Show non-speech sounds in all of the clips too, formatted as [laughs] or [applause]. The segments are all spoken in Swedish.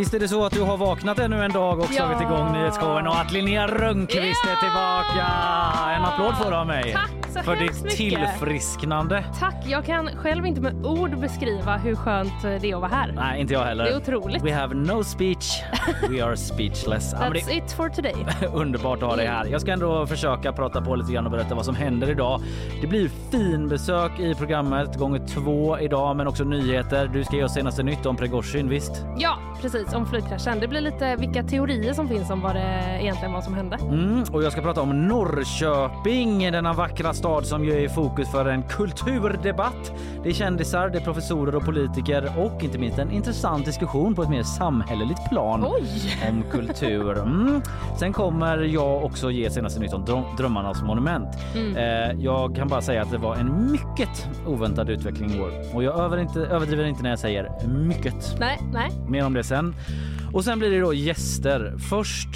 Visst är det så att du har vaknat ännu en dag och Ja. slagit igång nyhetsshowen och att Linnea Rönnqvist är tillbaka. En applåd får du av mig. Tack så för ditt tillfrisknande. Tack, jag kan själv inte med ord beskriva hur skönt det är att vara här. Nej, inte jag heller. Det är otroligt. We have no speech. We are speechless. That's det it for today. [laughs] underbart att ha dig här. Jag ska ändå försöka prata på lite grann och berätta vad som händer idag. Det blir fin besök i programmet gånger två idag, men också nyheter. Du ska ge oss senaste nytt om Prigozjin, visst? Ja, precis, om flygkraschen. Det blir lite vilka teorier som finns om vad det egentligen var som hände. Mm, och jag ska prata om Norrköping, denna vackra stad som ju är i fokus för en kulturdebatt. Det är kändisar, det är professorer och politiker och inte minst en intressant diskussion på ett mer samhälleligt plan Oj! om kultur. [laughs] Mm. Sen kommer jag också ge senaste nytt om dröm- Drömmarnas monument. Mm. Eh, jag kan bara säga att det var en mycket oväntad utveckling i år och jag över inte, överdriver inte när jag säger mycket. Nej, nej. Mer om det sen. Och sen blir det då gäster. Först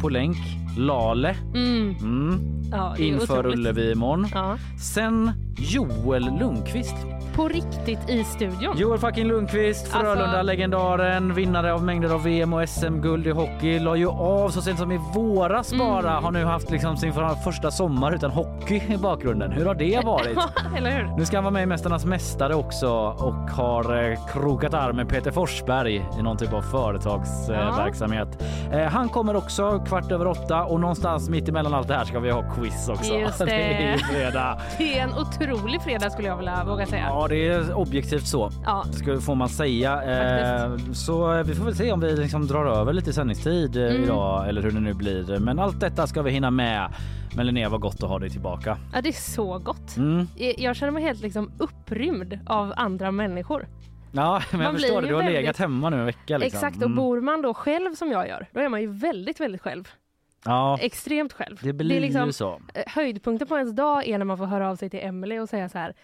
på länk Lale Mm. mm. Ja, inför otroligt. Ullevi imorgon. Ja. Sen Joel Lundqvist. På riktigt i studion. Joel fucking Lundqvist, Alltså- Frölunda-legendaren, vinnare av mängder av VM och SM-guld i hockey, la ju av så sent som i våras Mm. bara. Har nu haft liksom sin första sommar utan hockey i bakgrunden. Hur har det varit? [laughs] Eller hur? Nu ska han vara med i Mästarnas mästare också och har eh, krokat arm med Peter Forsberg i någon typ av företagsverksamhet. Eh, han kommer också kvart över åtta och någonstans mitt emellan allt det här ska vi ha quiz också. Just [laughs] det. är ju fredag. Det är en otrolig fredag skulle jag vilja våga säga. Ja, det är objektivt så. Ja. Ska, får man säga. Eh, så eh, vi får väl se om vi liksom drar över lite sändningstid eh, Mm. idag eller hur det nu blir. Men allt detta ska vi hinna med. Men Linnea, vad gott att ha dig tillbaka. ja, det är så gott. Mm. Jag- Jag känner mig helt liksom upprymd av andra människor. Ja, men jag Man blir förstår det. Du har väldigt- legat hemma nu en vecka. Liksom. Exakt, och Mm. bor man då själv som jag gör, då är man ju väldigt, väldigt själv. Ja, Extremt själv. det blir liksom, ju så. eh, höjdpunkten på ens dag är när man får höra av sig till Emily och säga så här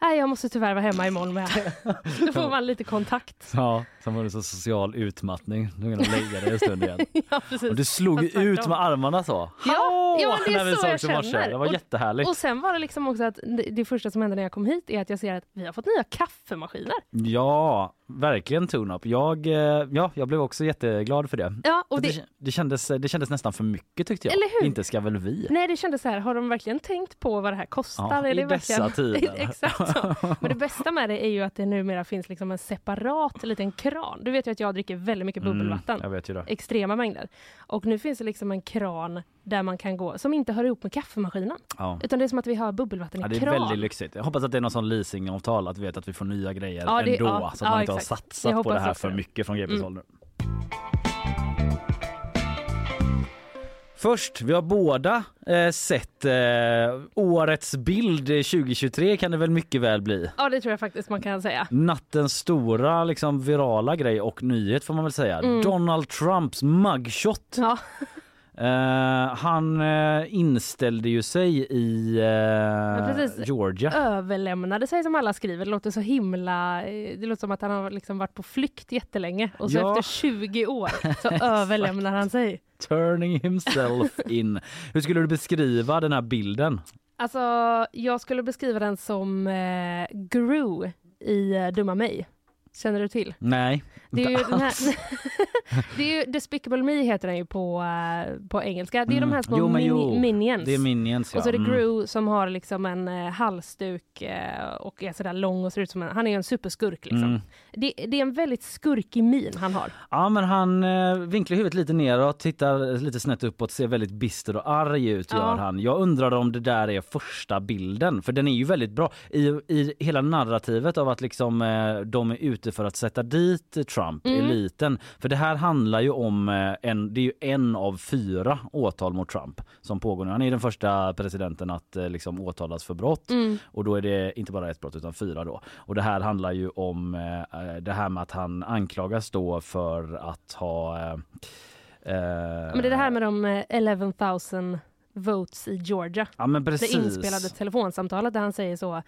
Nej, jag måste tyvärr vara hemma imorgon med. [laughs] Då får man lite kontakt. Ja, sen var det så social utmattning. Du kan lägga dig en stund igen. [laughs] ja, precis. Och du slog Fast ut med armarna så. Ja, ja, men det är [laughs] När vi så jag i känner. Det var Och- jättehärligt. Och sen var det liksom också att det, det första som hände när jag kom hit är att jag ser att vi har fått nya kaffemaskiner. Ja, verkligen tune-up. Jag, eh, ja, jag blev också jätteglad för det. Ja, och det, det, det, kändes, det kändes nästan för mycket tyckte jag. Eller hur? Inte ska väl vi? nej, det kändes så här, har de verkligen tänkt på vad det här kostar? Ja, är i det dessa verkligen... [laughs] tider. Exakt så. Men det bästa med det är ju att det numera finns liksom en separat liten kran. Du vet ju att jag dricker väldigt mycket bubbelvatten. Mm, jag vet ju det. extrema mängder. Och nu finns det liksom en kran där man kan gå som inte hör ihop med kaffemaskinen. Ja. Utan det är som att vi har bubbelvatten i Ja, det är kran. väldigt lyxigt. Jag hoppas att det är någon sån leasingavtal att vi vet att vi får nya grejer Ja, det- ändå ja, så att man inte har exakt. satsat Jag på det här för mycket från GPs Mm. håll nu. Först, vi har båda eh, sett eh, årets bild 2023 kan det väl mycket väl bli. Ja, det tror jag faktiskt man kan säga. Nattens stora liksom, virala grej och nyhet får man väl säga. Mm. Donald Trumps mugshot. Ja, Eh, han eh, inställde ju sig i eh, precis. Georgia. överlämnade sig som alla skriver. Det låter så himla... eh, Det låter som att han har liksom varit på flykt jättelänge och så Ja. efter 20 år [laughs] så överlämnar han sig. Turning himself [laughs] in. Hur skulle du beskriva den här bilden? Alltså, jag skulle beskriva den som eh, Gru i eh, Dumma mig. Känner du till? Nej, Det är ju den här, [laughs] det är ju Despicable Me heter den ju på, eh, på engelska. Det är Mm. de här små Jo, jo. minions. Det är Minions ja. Och så är det Mm. Gru som har liksom en eh, halsduk eh, och är sådär lång och ser ut som en, han är ju en superskurk liksom. Mm. Det, det är en väldigt skurkig min han har. Ja men han eh, vinklar huvudet lite neråt, tittar lite snett uppåt, ser väldigt bister och arg ut Ja. gör han. Jag undrar om det där är första bilden för den är ju väldigt bra i, i hela narrativet av att liksom eh, de är ute för att sätta dit Trump, Mm. eliten. För det här handlar ju om eh, en, det är ju en av fyra åtal mot Trump som pågår nu. Han är den första presidenten att eh, liksom åtalas för brott Mm. och då är det inte bara ett brott utan fyra då. Och det här handlar ju om eh, det här med att han anklagas då för att ha eh, Men det är det här med de eh, 11 000 votes i Georgia. Ja men Det inspelade telefonsamtalet där han säger så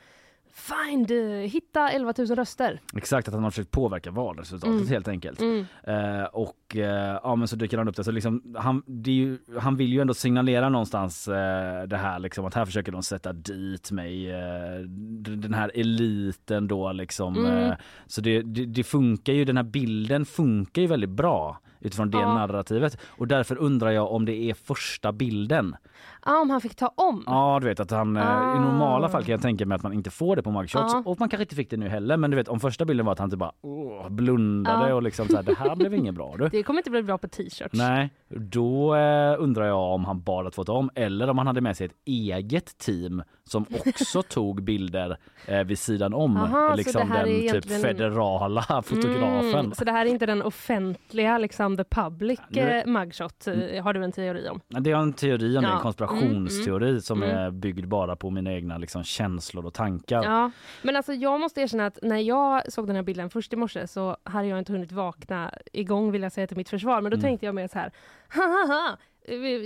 Find, eh, hitta 11 000 röster. Exakt att han har försökt påverka valresultatet Mm. helt enkelt. Mm. Eh, och eh, ja men så dyker han upp där. Så liksom, han, ju, han vill ju ändå signalera någonstans eh, det här liksom att här försöker de sätta dit mig. Eh, den här eliten då liksom. Mm. Eh, så det, det, det funkar ju, den här bilden funkar ju väldigt bra utifrån det Ja. narrativet. Och därför undrar jag om det är första bilden. Ja, om han fick ta om. Ja du vet att han Ah. i normala fall kan jag tänka mig att man inte får det på mugshots Ja. och man kanske inte fick det nu heller men du vet om första bilden var att han typ bara åh, blundade Ja. och liksom så här, det här blev inget bra du. [laughs] Det kommer inte bli bra på t-shirts. Nej, då eh, undrar jag om han bara hade fått om eller om han hade med sig ett eget team som [laughs] också tog bilder eh, vid sidan om Aha, liksom det den typ egentligen- federala [laughs] fotografen. Mm, så det här är inte den offentliga, liksom the public Nu- eh, mugshot, eh, har du en teori om? Det är en teori om det, Ja. en konspirationsteori som Mm. är byggd bara på mina egna liksom, känslor och tankar. Ja, men alltså jag måste erkänna att när jag såg den här bilden först i morse så hade jag inte hunnit vakna igång vill jag säga till mitt försvar. Men då Mm. tänkte jag mer så här, haha,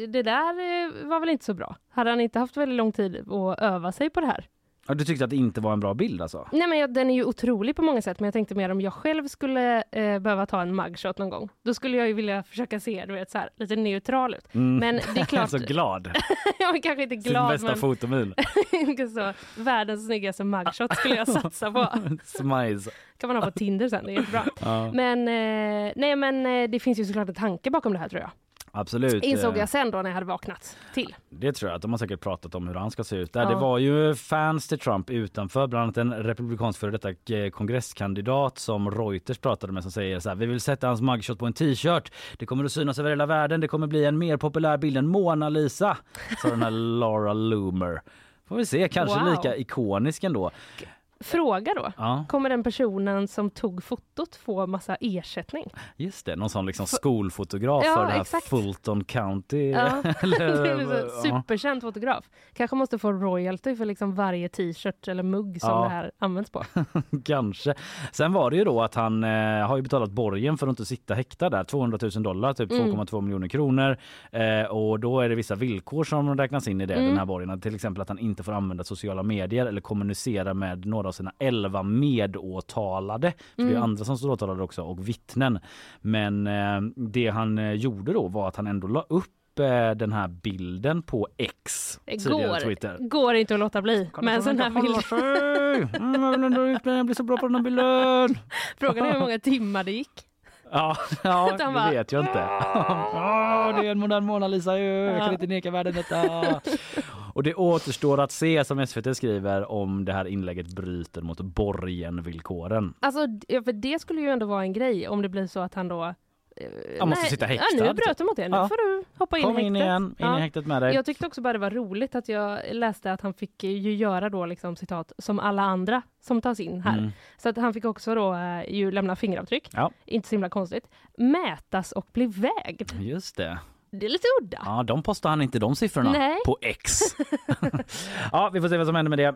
det där eh, var väl inte så bra. Hade han inte haft väldigt lång tid att öva sig på det här? Ja, Du tyckte att det inte var en bra bild alltså? Nej men jag, den är ju otrolig på många sätt men jag tänkte mer om jag själv skulle eh, behöva ta en mugshot någon gång. Då skulle jag ju vilja försöka se du vet, så här, lite neutral ut. Mm. Men det är [laughs] klart, så glad. [laughs] jag är kanske inte Sin glad bästa men fotomil. [laughs] så, världens snyggaste mugshot skulle jag satsa på. Smiles. kan man ha på Tinder sen, det är bra. Ja, Men, eh, nej, men eh, det finns ju såklart en tanke bakom det här tror jag. Absolut. Insåg Eh, jag sen då när jag hade vaknat till. Det tror jag att de har säkert pratat om hur han ska se ut. Där Ja. Det var ju fans till Trump utanför, bland annat en republikansk före detta eh, kongresskandidat som Reuters pratade med som säger så här, vi vill sätta hans mugshot på en t-shirt. Det kommer att synas över hela världen. Det kommer bli en mer populär bild än Mona Lisa, sa den här [laughs] Laura Loomer. Får vi se, kanske Wow. lika ikonisk ändå. Fråga då. Ja, Kommer den personen som tog fotot få massa ersättning? just det. Någon sån liksom skolfotograf Ja, för det här exakt. Fulton County. Ja. [laughs] [laughs] Eller. Superkänd fotograf. Kanske måste få royalty för liksom varje t-shirt eller mugg som Ja. det här används på. [laughs] Kanske. Sen var det ju då att han eh, har ju betalat borgen för att inte sitta häktad där. 200 000 dollar, typ Mm. 2,2 miljoner kronor. Eh, och då är det vissa villkor som räknas in i det, Mm. den här borgen. Till exempel att han inte får använda sociala medier eller kommunicera med några av sina 11 medåtalade. För det är Mm. andra som står åtalade också och vittnen. Men eh, det han eh, gjorde då var att han ändå la upp eh, den här bilden på X, Det tidigare Twitter. går, går inte att låta bli med en sån här bild. [laughs] Mm, jag blir så bra på den här bilden. Frågan är hur många [laughs] timmar det gick. Ja, ja [laughs] det bara- vet jag inte. Ja, det är en modern Mona Lisa ju. Jag kan inte neka världen detta. Och det återstår att se som SVT skriver om det här inlägget bryter mot borgenvillkoren. Alltså, ja, för det skulle ju ändå vara en grej om det blir så att han då... eh, Han måste nej, sitta Ja, häktad, nu bröt du mot det. Nu Ja. får du hoppa in Kom i in häktet. igen, in Ja. i häktet med dig. Jag tyckte också bara det var roligt att jag läste att han fick ju göra då liksom citat som alla andra som tas in här. Mm. Så att han fick också då eh, ju lämna fingeravtryck. Ja. Inte så himla konstigt. Mätas och bli vägd. Just det. Det är lite udda. Ja, de postar han inte de siffrorna Nej. på X. [laughs] ja, vi får se vad som händer med det.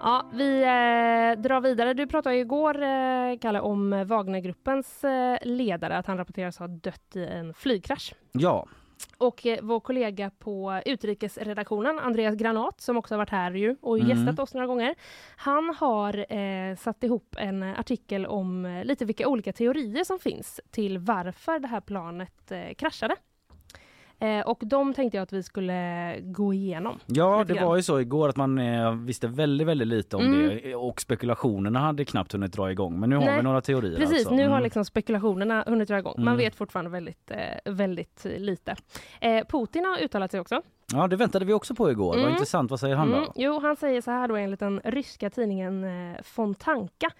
Ja, vi eh, drar vidare. Du pratade ju igår, eh, Kalle, om Wagnergruppens eh, ledare, att han rapporteras ha dött i en flygkrasch. Ja, Och eh, vår kollega på utrikesredaktionen, Andreas Granat, som också har varit här ju och Mm. gästat oss några gånger. Han har eh, satt ihop en artikel om eh, lite vilka olika teorier som finns till varför det här planet eh, kraschade. Eh, och de tänkte jag att vi skulle gå igenom. Ja, det var ju så igår att man eh, visste väldigt, väldigt lite om Mm. det och spekulationerna hade knappt hunnit dra igång. Men nu har Nej, vi några teorier. Precis, alltså. nu har Mm. liksom spekulationerna hunnit dra igång. Man Mm. vet fortfarande väldigt, eh, väldigt lite. Putin har uttalat sig också. Ja, det väntade vi också på igår. Vad Mm. intressant. Vad säger han då? Mm, jo, han säger så här då enligt den ryska tidningen Fontanka.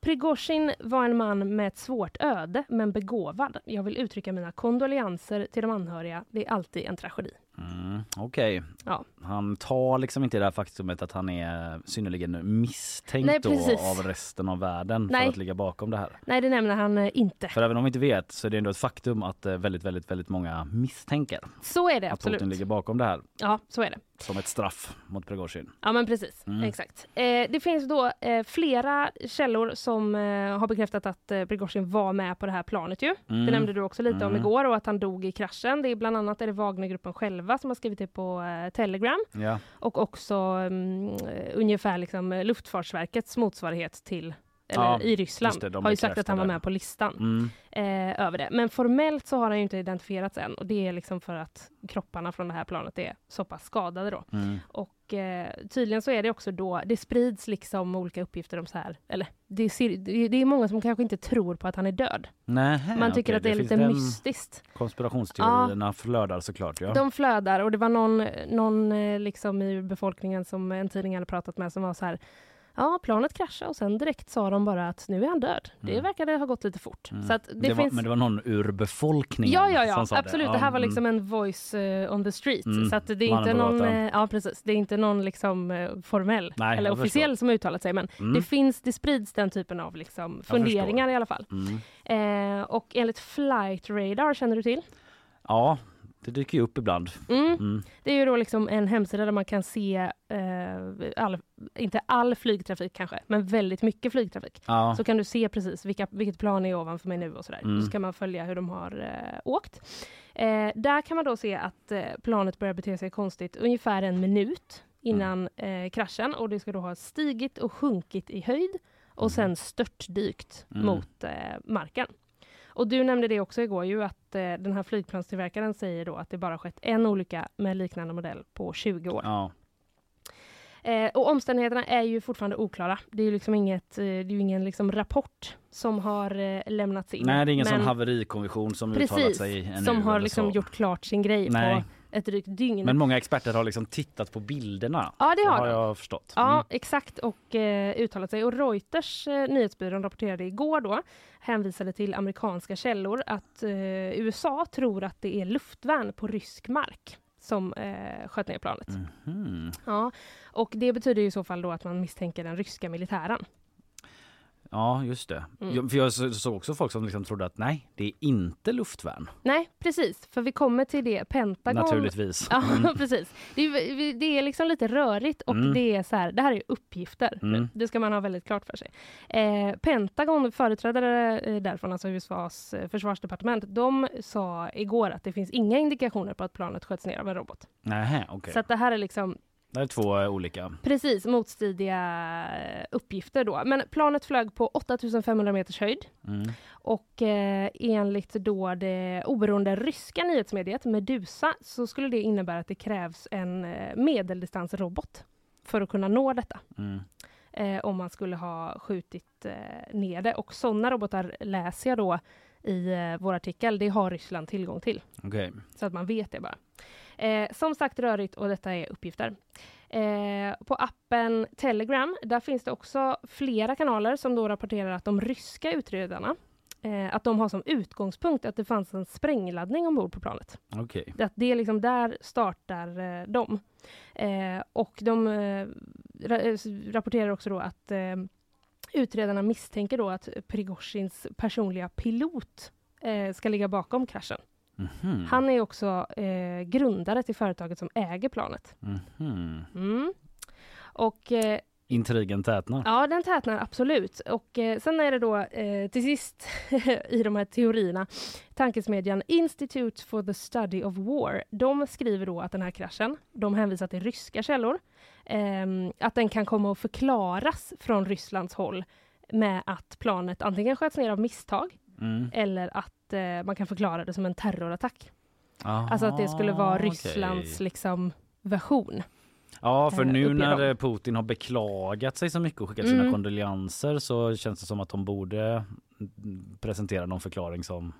Prigozjin var en man med ett svårt öde, men begåvad. Jag vill uttrycka mina kondolenser till de anhöriga. Det är alltid en tragedi. Mm, Okej. Ja. Han tar liksom inte det här faktumet att han är synnerligen misstänkt Nej, då av resten av världen Nej. för att ligga bakom det här. Nej, det nämner han eh, inte. För även om vi inte vet så är det ändå ett faktum att eh, väldigt, väldigt, väldigt många misstänker Så är det att absolut. Putin ligger bakom det här Ja, så är det. som ett straff mot Prigozjin. Ja, men precis. Mm. Exakt. Eh, det finns då eh, flera källor som eh, har bekräftat att eh, Prigozjin var med på det här planet ju. Mm. Det nämnde du också lite om Mm. igår och att han dog i kraschen. Det är bland annat är det Wagnergruppen själva som har skrivit det på eh, Telegram Ja. och också eh, ungefär liksom eh, Luftfartsverkets motsvarighet till eller Ja, i Ryssland det, de har ju sagt att han var med på listan Mm. eh, över det. Men formellt så har han ju inte identifierats än och det är liksom för att kropparna från det här planet är så pass skadade då. Mm. Och eh, tydligen så är det också då, det sprids liksom olika uppgifter om så här, eller det, ser, det, det är många som kanske inte tror på att han är död. Nej, Man tycker okej, att det är finns lite mystiskt. Konspirationsteorierna flödar såklart. Ja. De flödar och det var någon, någon eh, liksom i befolkningen som en tidning hade pratat med som var så här Ja, planet kraschade och sen direkt sa de bara att nu är han död. Det Mm. verkade ha gått lite fort. Mm. Så det, det var, finns... Men det var någon ur befolkningen Ja, ja, som ja, sa absolut. det. Det här var mm. liksom en voice eh, on the street. Mm. Så att det är inte någon, eh, ja precis, det är inte någon liksom eh, formell Nej, eller officiell förstår. som uttalat sig, men Mm. det finns, det sprids den typen av liksom funderingar i alla fall. Mm. Och enligt Flight Radar, känner du till? Ja, det dyker ju upp ibland. Mm. Mm. Det är ju då liksom en hemsida där man kan se, eh, all, inte all flygtrafik kanske, men väldigt mycket flygtrafik. Ja. Så kan du se precis vilka, vilket plan är ovanför mig nu och sådär. Mm. Så kan man följa hur de har eh, åkt. Eh, där kan man då se att eh, planet börjar bete sig konstigt ungefär en minut innan eh, kraschen och det ska då ha stigit och sjunkit i höjd och Mm. sen störtdykt Mm. mot eh, marken. Och du nämnde det också igår ju att eh, den här flygplanstillverkaren säger då att det bara skett en olycka med liknande modell på 20 år. Ja. Eh, och omständigheterna är ju fortfarande oklara. Det är ju liksom inget, eh, det är ingen liksom rapport som har eh, lämnats in. Nej, det är ingen Men sån haverikommission som uttalat Precis, sig ännu som har liksom gjort klart sin grej Nej. på ett drygt dygn. Men många experter har liksom tittat på bilderna. ja, det har har de. jag förstått. Ja, Mm. exakt och eh, uttalat sig. Och Reuters eh, nyhetsbyrå rapporterade igår då, hänvisade till amerikanska källor att eh, USA tror att det är luftvärn på rysk mark som eh, sköt ner planet. Mhm. Ja, och det betyder ju i så fall då att man misstänker den ryska militären. Ja, just det. Mm. Jag, för jag så- såg också folk som liksom trodde att nej, det är inte luftvärn. Nej, precis, för vi kommer till det. Pentagon Naturligtvis. Ja, Mm. [laughs] precis. Det är, det är liksom lite rörigt och Mm. det är så här, det här är uppgifter. Mm. Det ska man ha väldigt klart för sig. Eh, Pentagon, företrädare eh, därifrån, alltså USAs eh, försvarsdepartement, de sa igår att det finns inga indikationer på att planet sköts ner av en robot. Nähä, okej. Så det här är liksom Det är två eh, olika. precis motstridiga eh, uppgifter då. Men planet flög på 8500 meters höjd Mm. och eh, enligt då det oberoende ryska nyhetsmediet Medusa så skulle det innebära att det krävs en medeldistansrobot för att kunna nå detta. Mm. Eh, om man skulle ha skjutit eh, ner det. Och sådana robotar läser jag då i eh, vår artikel. Det har Ryssland tillgång till. Okej. Så att man vet det bara. Eh, som sagt rörigt och detta är uppgifter. Eh, på appen Telegram, där finns det också flera kanaler som då rapporterar att de ryska utredarna eh, att de har som utgångspunkt att det fanns en sprängladdning ombord på planet. Okej. Att det är liksom där startar eh, de. Eh, och de eh, ra rapporterar också då att utredarna misstänker då att Prigozjins personliga pilot ska ligga bakom kraschen. Mhm. Han är också eh, grundare till företaget som äger planet. Mhm. Mm. Och eh, Intrigen tätnar. ja, den tätnar absolut. Och eh, sen är det då eh, till sist [laughs] i de här teorierna tankesmedjan Institute for the Study of War. De skriver då att den här kraschen, de hänvisar till ryska källor, ehm, att den kan komma att förklaras från Rysslands håll med att planet antingen sköts ner av misstag Mm. eller att eh, man kan förklara det som en terrorattack. Aha, Alltså att det skulle vara. Rysslands liksom version. Ja, för nu när Putin har beklagat sig så mycket och skickat sina Mm. kondolenser så känns det som att de borde mm, presentera någon förklaring som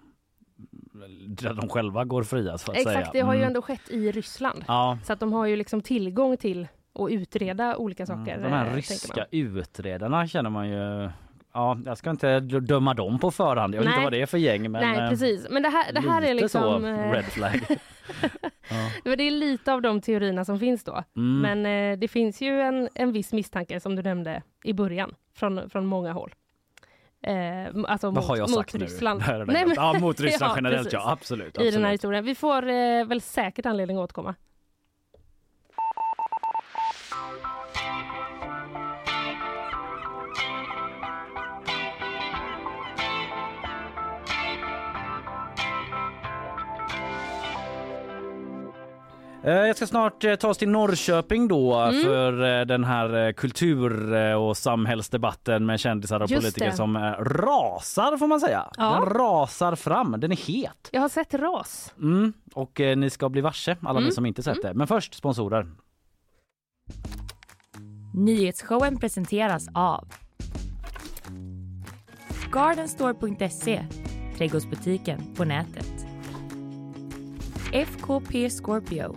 där de själva går fria så att Exakt, säga. det har ju Mm. ändå skett i Ryssland. Ja, Så att de har ju liksom tillgång till att utreda olika saker. Mm, de här eh, ryska utredarna känner man ju ja, jag ska inte döma dem på förhand. Jag vet Nej. inte vad det är för gäng. Men, Nej eh, precis, men det här, det här är lite liksom... så eh, red flag. [laughs] ja. det är lite av de teorierna som finns då. mm. Men eh, det finns ju en, en viss misstanke som du nämnde i början från, från många håll. Eh, alltså Vad mot, har jag mot sagt Ryssland. [laughs] nu? Nej, men- ja, mot [laughs] Ryssland Ja, generellt, precis. ja absolut. I den här absolut. historien. Vi får eh, väl säkert anledning att återkomma. Jag ska snart eh, ta oss till Norrköping då Mm. för eh, den här eh, kultur eh, och samhällsdebatten med kändisar och Just politiker det. som eh, rasar får man säga. Ja. Den rasar fram, den är het. Jag har sett ras. Mm. Och eh, ni ska bli varse, alla ni Mm. som inte sett det. Men först sponsorer. Nyhetsshowen presenteras av Gardenstore.se, trädgårdsbutiken på nätet. FKP Scorpio,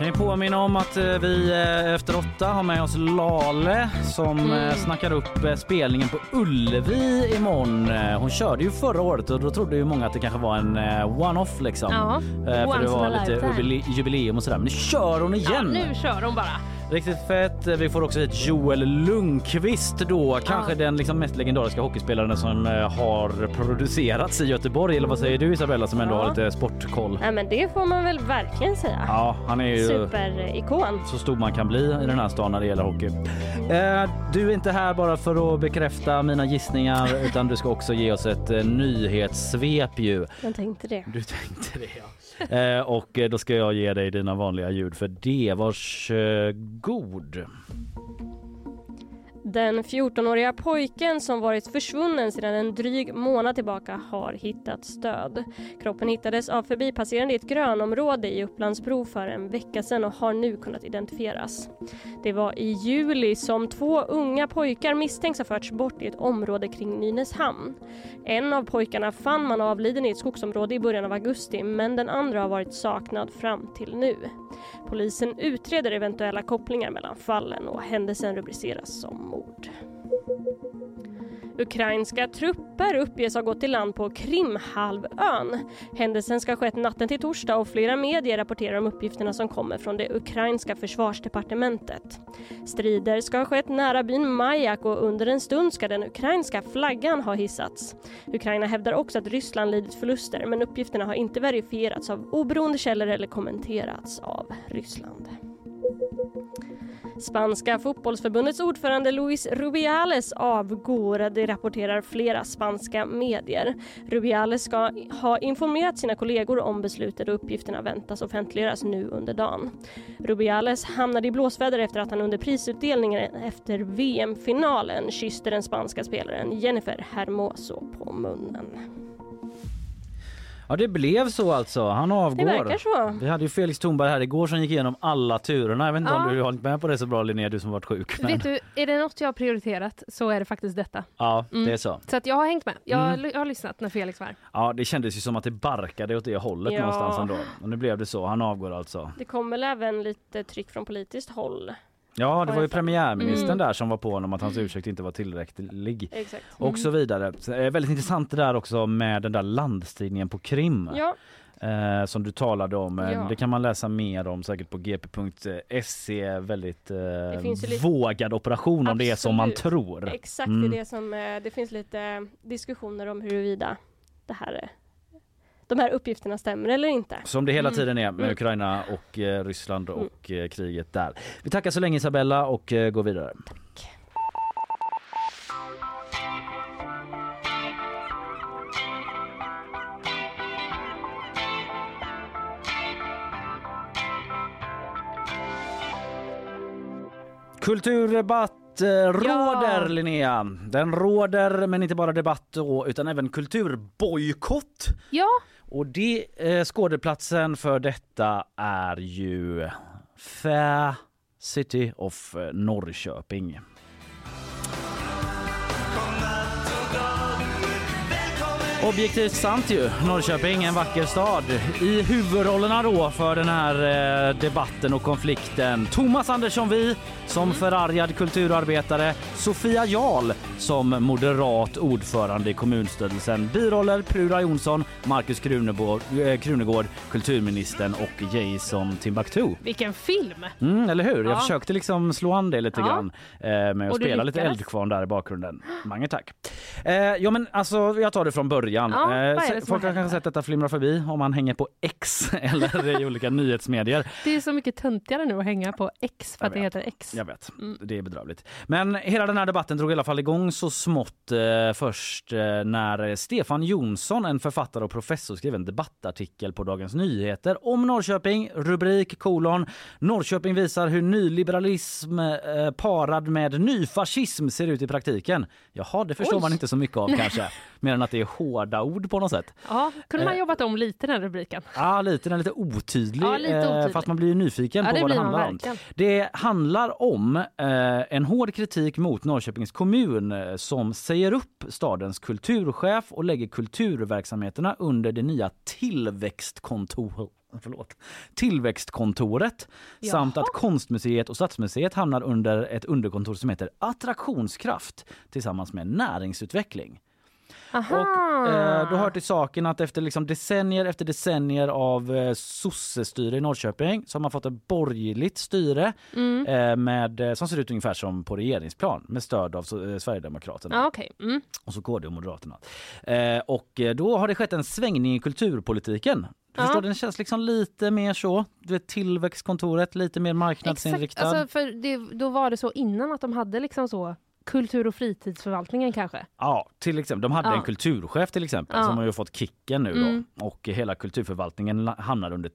Kan ni påminna om att eh, vi eh, efter åtta har med oss Lale som Mm. eh, snackar upp spelningen på Ullevi imorgon. Hon körde ju förra året och då trodde ju många att det kanske var en one-off liksom. Ja, För det var lite jubileum och sådär. Men nu kör hon ja, igen! nu kör de bara. Riktigt fett. Vi får också hit Joel Lundqvist då. Kanske Ja. den liksom mest legendariska hockeyspelaren som eh, har producerats i Göteborg. Eller vad säger du Isabella som ändå Ja. har lite sportkoll? Nej men det får man väl verkligen säga. Ja, han är ju Superikon. så stor man kan bli i den här stan när det gäller hockey. Eh, du är inte här bara för att bekräfta mina gissningar [laughs] utan du ska också ge oss ett eh, nyhetssvep ju. Jag tänkte det. Du tänkte det ja. [laughs] Eh, och då ska jag ge dig dina vanliga ljud för det. Varsågod. Den 14-åriga pojken som varit försvunnen sedan en dryg månad tillbaka har hittats död. Kroppen hittades av förbipasserande i ett grönområde i Upplandsbro för en vecka sedan och har nu kunnat identifieras. Det var i juli som två unga pojkar misstänks ha förts bort i ett område kring Nynäshamn. En av pojkarna fann man avliden i ett skogsområde i början av augusti men den andra har varit saknad fram till nu. Polisen utreder eventuella kopplingar mellan fallen och händelsen rubriceras som mord. Ukrainska trupper uppges ha gått i land på Krimhalvön. Händelsen ska ha skett natten till torsdag och flera medier rapporterar om uppgifterna som kommer från det ukrainska försvarsdepartementet. Strider ska ha skett nära byn Majak och under en stund ska den ukrainska flaggan ha hissats. Ukraina hävdar också att Ryssland lidit förluster men uppgifterna har inte verifierats av oberoende källor eller kommenterats av Ryssland. Spanska fotbollsförbundets ordförande Luis Rubiales avgår, det rapporterar flera spanska medier. Rubiales ska ha informerat sina kollegor om beslutet och uppgifterna väntas offentliggöras nu under dagen. Rubiales hamnade i blåsväder efter att han under prisutdelningen efter VM-finalen kysste den spanska spelaren Jennifer Hermoso på munnen. Ja det blev så alltså. Han avgår. Det verkar så. Vi hade ju Felix Thornberg här igår som gick igenom alla turerna. Jag vet inte Ja. om du har med på det så bra Linnea, du som varit sjuk. Men... Vet du, är det något jag har prioriterat så är det faktiskt detta. Ja, Mm. det är så. Så att jag har hängt med. Jag, har- Mm. har lyssnat när Felix var. Ja, det kändes ju som att det barkade åt det hållet Ja. någonstans ändå. Och nu blev det så. Han avgår alltså. Det kom väl även lite tryck från politiskt håll. Ja, det var ju premiärministern Mm. där som var på honom att hans ursäkt inte var tillräcklig. Exakt. Och så vidare. Så, eh, väldigt intressant det där också med den där landstigningen på Krim. Ja, Eh, som du talade om. Eh, Ja. Det kan man läsa mer om säkert på gp.se. Väldigt eh, vågad operation om det är som man Absolut. tror. exakt Mm. det är som, eh, det finns lite diskussioner om huruvida det här, är- de här uppgifterna stämmer eller inte. Som det hela Mm. tiden är med Mm. Ukraina och eh, Ryssland Mm. och eh, kriget där. Vi tackar så länge Isabella och eh, går vidare. Kulturdebatt eh, råder Ja. Linnea. Den råder men inte bara debatt då, utan även kulturbojkott. Ja, Och det eh, skådeplatsen för detta är ju Fair City of eh, Norrköping. Objektivt sant ju. Norrköping, en vacker stad. I huvudrollerna då för den här eh, debatten och konflikten Thomas Andersson Vi som förargad kulturarbetare, Sofia Jarl som moderat ordförande i kommunstyrelsen, biroller Prura Jonsson, Markus Krunegård, eh, Krunegård, kulturministern och Jason Timbuktu. Vilken film! Mm, eller hur? Jag Ja. försökte liksom slå an det lite Ja. grann eh, med att spela lite eldkvarn där i bakgrunden. Mange tack. Ja men alltså jag tar det från början. Ja, se- som har folk har kanske sett detta flimra förbi om man hänger på X [laughs] eller i olika [laughs] nyhetsmedier. Det är så mycket töntigare nu att hänga på X för Jag att det heter X. Jag vet, Mm. det är bedrövligt. Men hela den här debatten drog i alla fall igång så smått eh, först eh, när Stefan Jonsson, en författare och professor, skrev en debattartikel på Dagens Nyheter om Norrköping. Rubrik kolon Norrköping visar hur nyliberalism eh, parad med nyfascism ser ut i praktiken. Jaha, det förstår Oj. man inte så mycket av [laughs] kanske. Mer än att det är hårda ord på något sätt. Ja, kunde man Eh. jobbat om lite den rubriken? Ja, lite, den är lite otydlig, Ja, lite eh, otydlig. fast man blir ju nyfiken Ja, på vad det handlar om. Det handlar om eh, en hård kritik mot Norrköpings kommun eh, som säger upp stadens kulturchef och lägger kulturverksamheterna under det nya tillväxtkontor Förlåt. Tillväxtkontoret Jaha. samt att Konstmuseet och Stadsmuseet hamnar under ett underkontor som heter Attraktionskraft tillsammans med näringsutveckling. Aha! Och, eh, då hör till saken att efter liksom decennier efter decennier av eh, sossestyre i Norrköping så har man fått ett borgerligt styre Mm. eh, med, eh, som ser ut ungefär som på regeringsplan med stöd av eh, Sverigedemokraterna Ja, okej. Mm. och så KD och Moderaterna. Eh, och eh, då har det skett en svängning i kulturpolitiken. Du Ja. förstår, den känns liksom lite mer så. Du vet, tillväxtkontoret, lite mer marknadsinriktad. Exakt, alltså, för det, då var det så innan att de hade liksom så kultur och fritidsförvaltningen kanske? Ja, till exempel. De hade Ja. en kulturchef till exempel Ja. som har ju fått kicken nu Mm. då. Och hela kulturförvaltningen hamnar under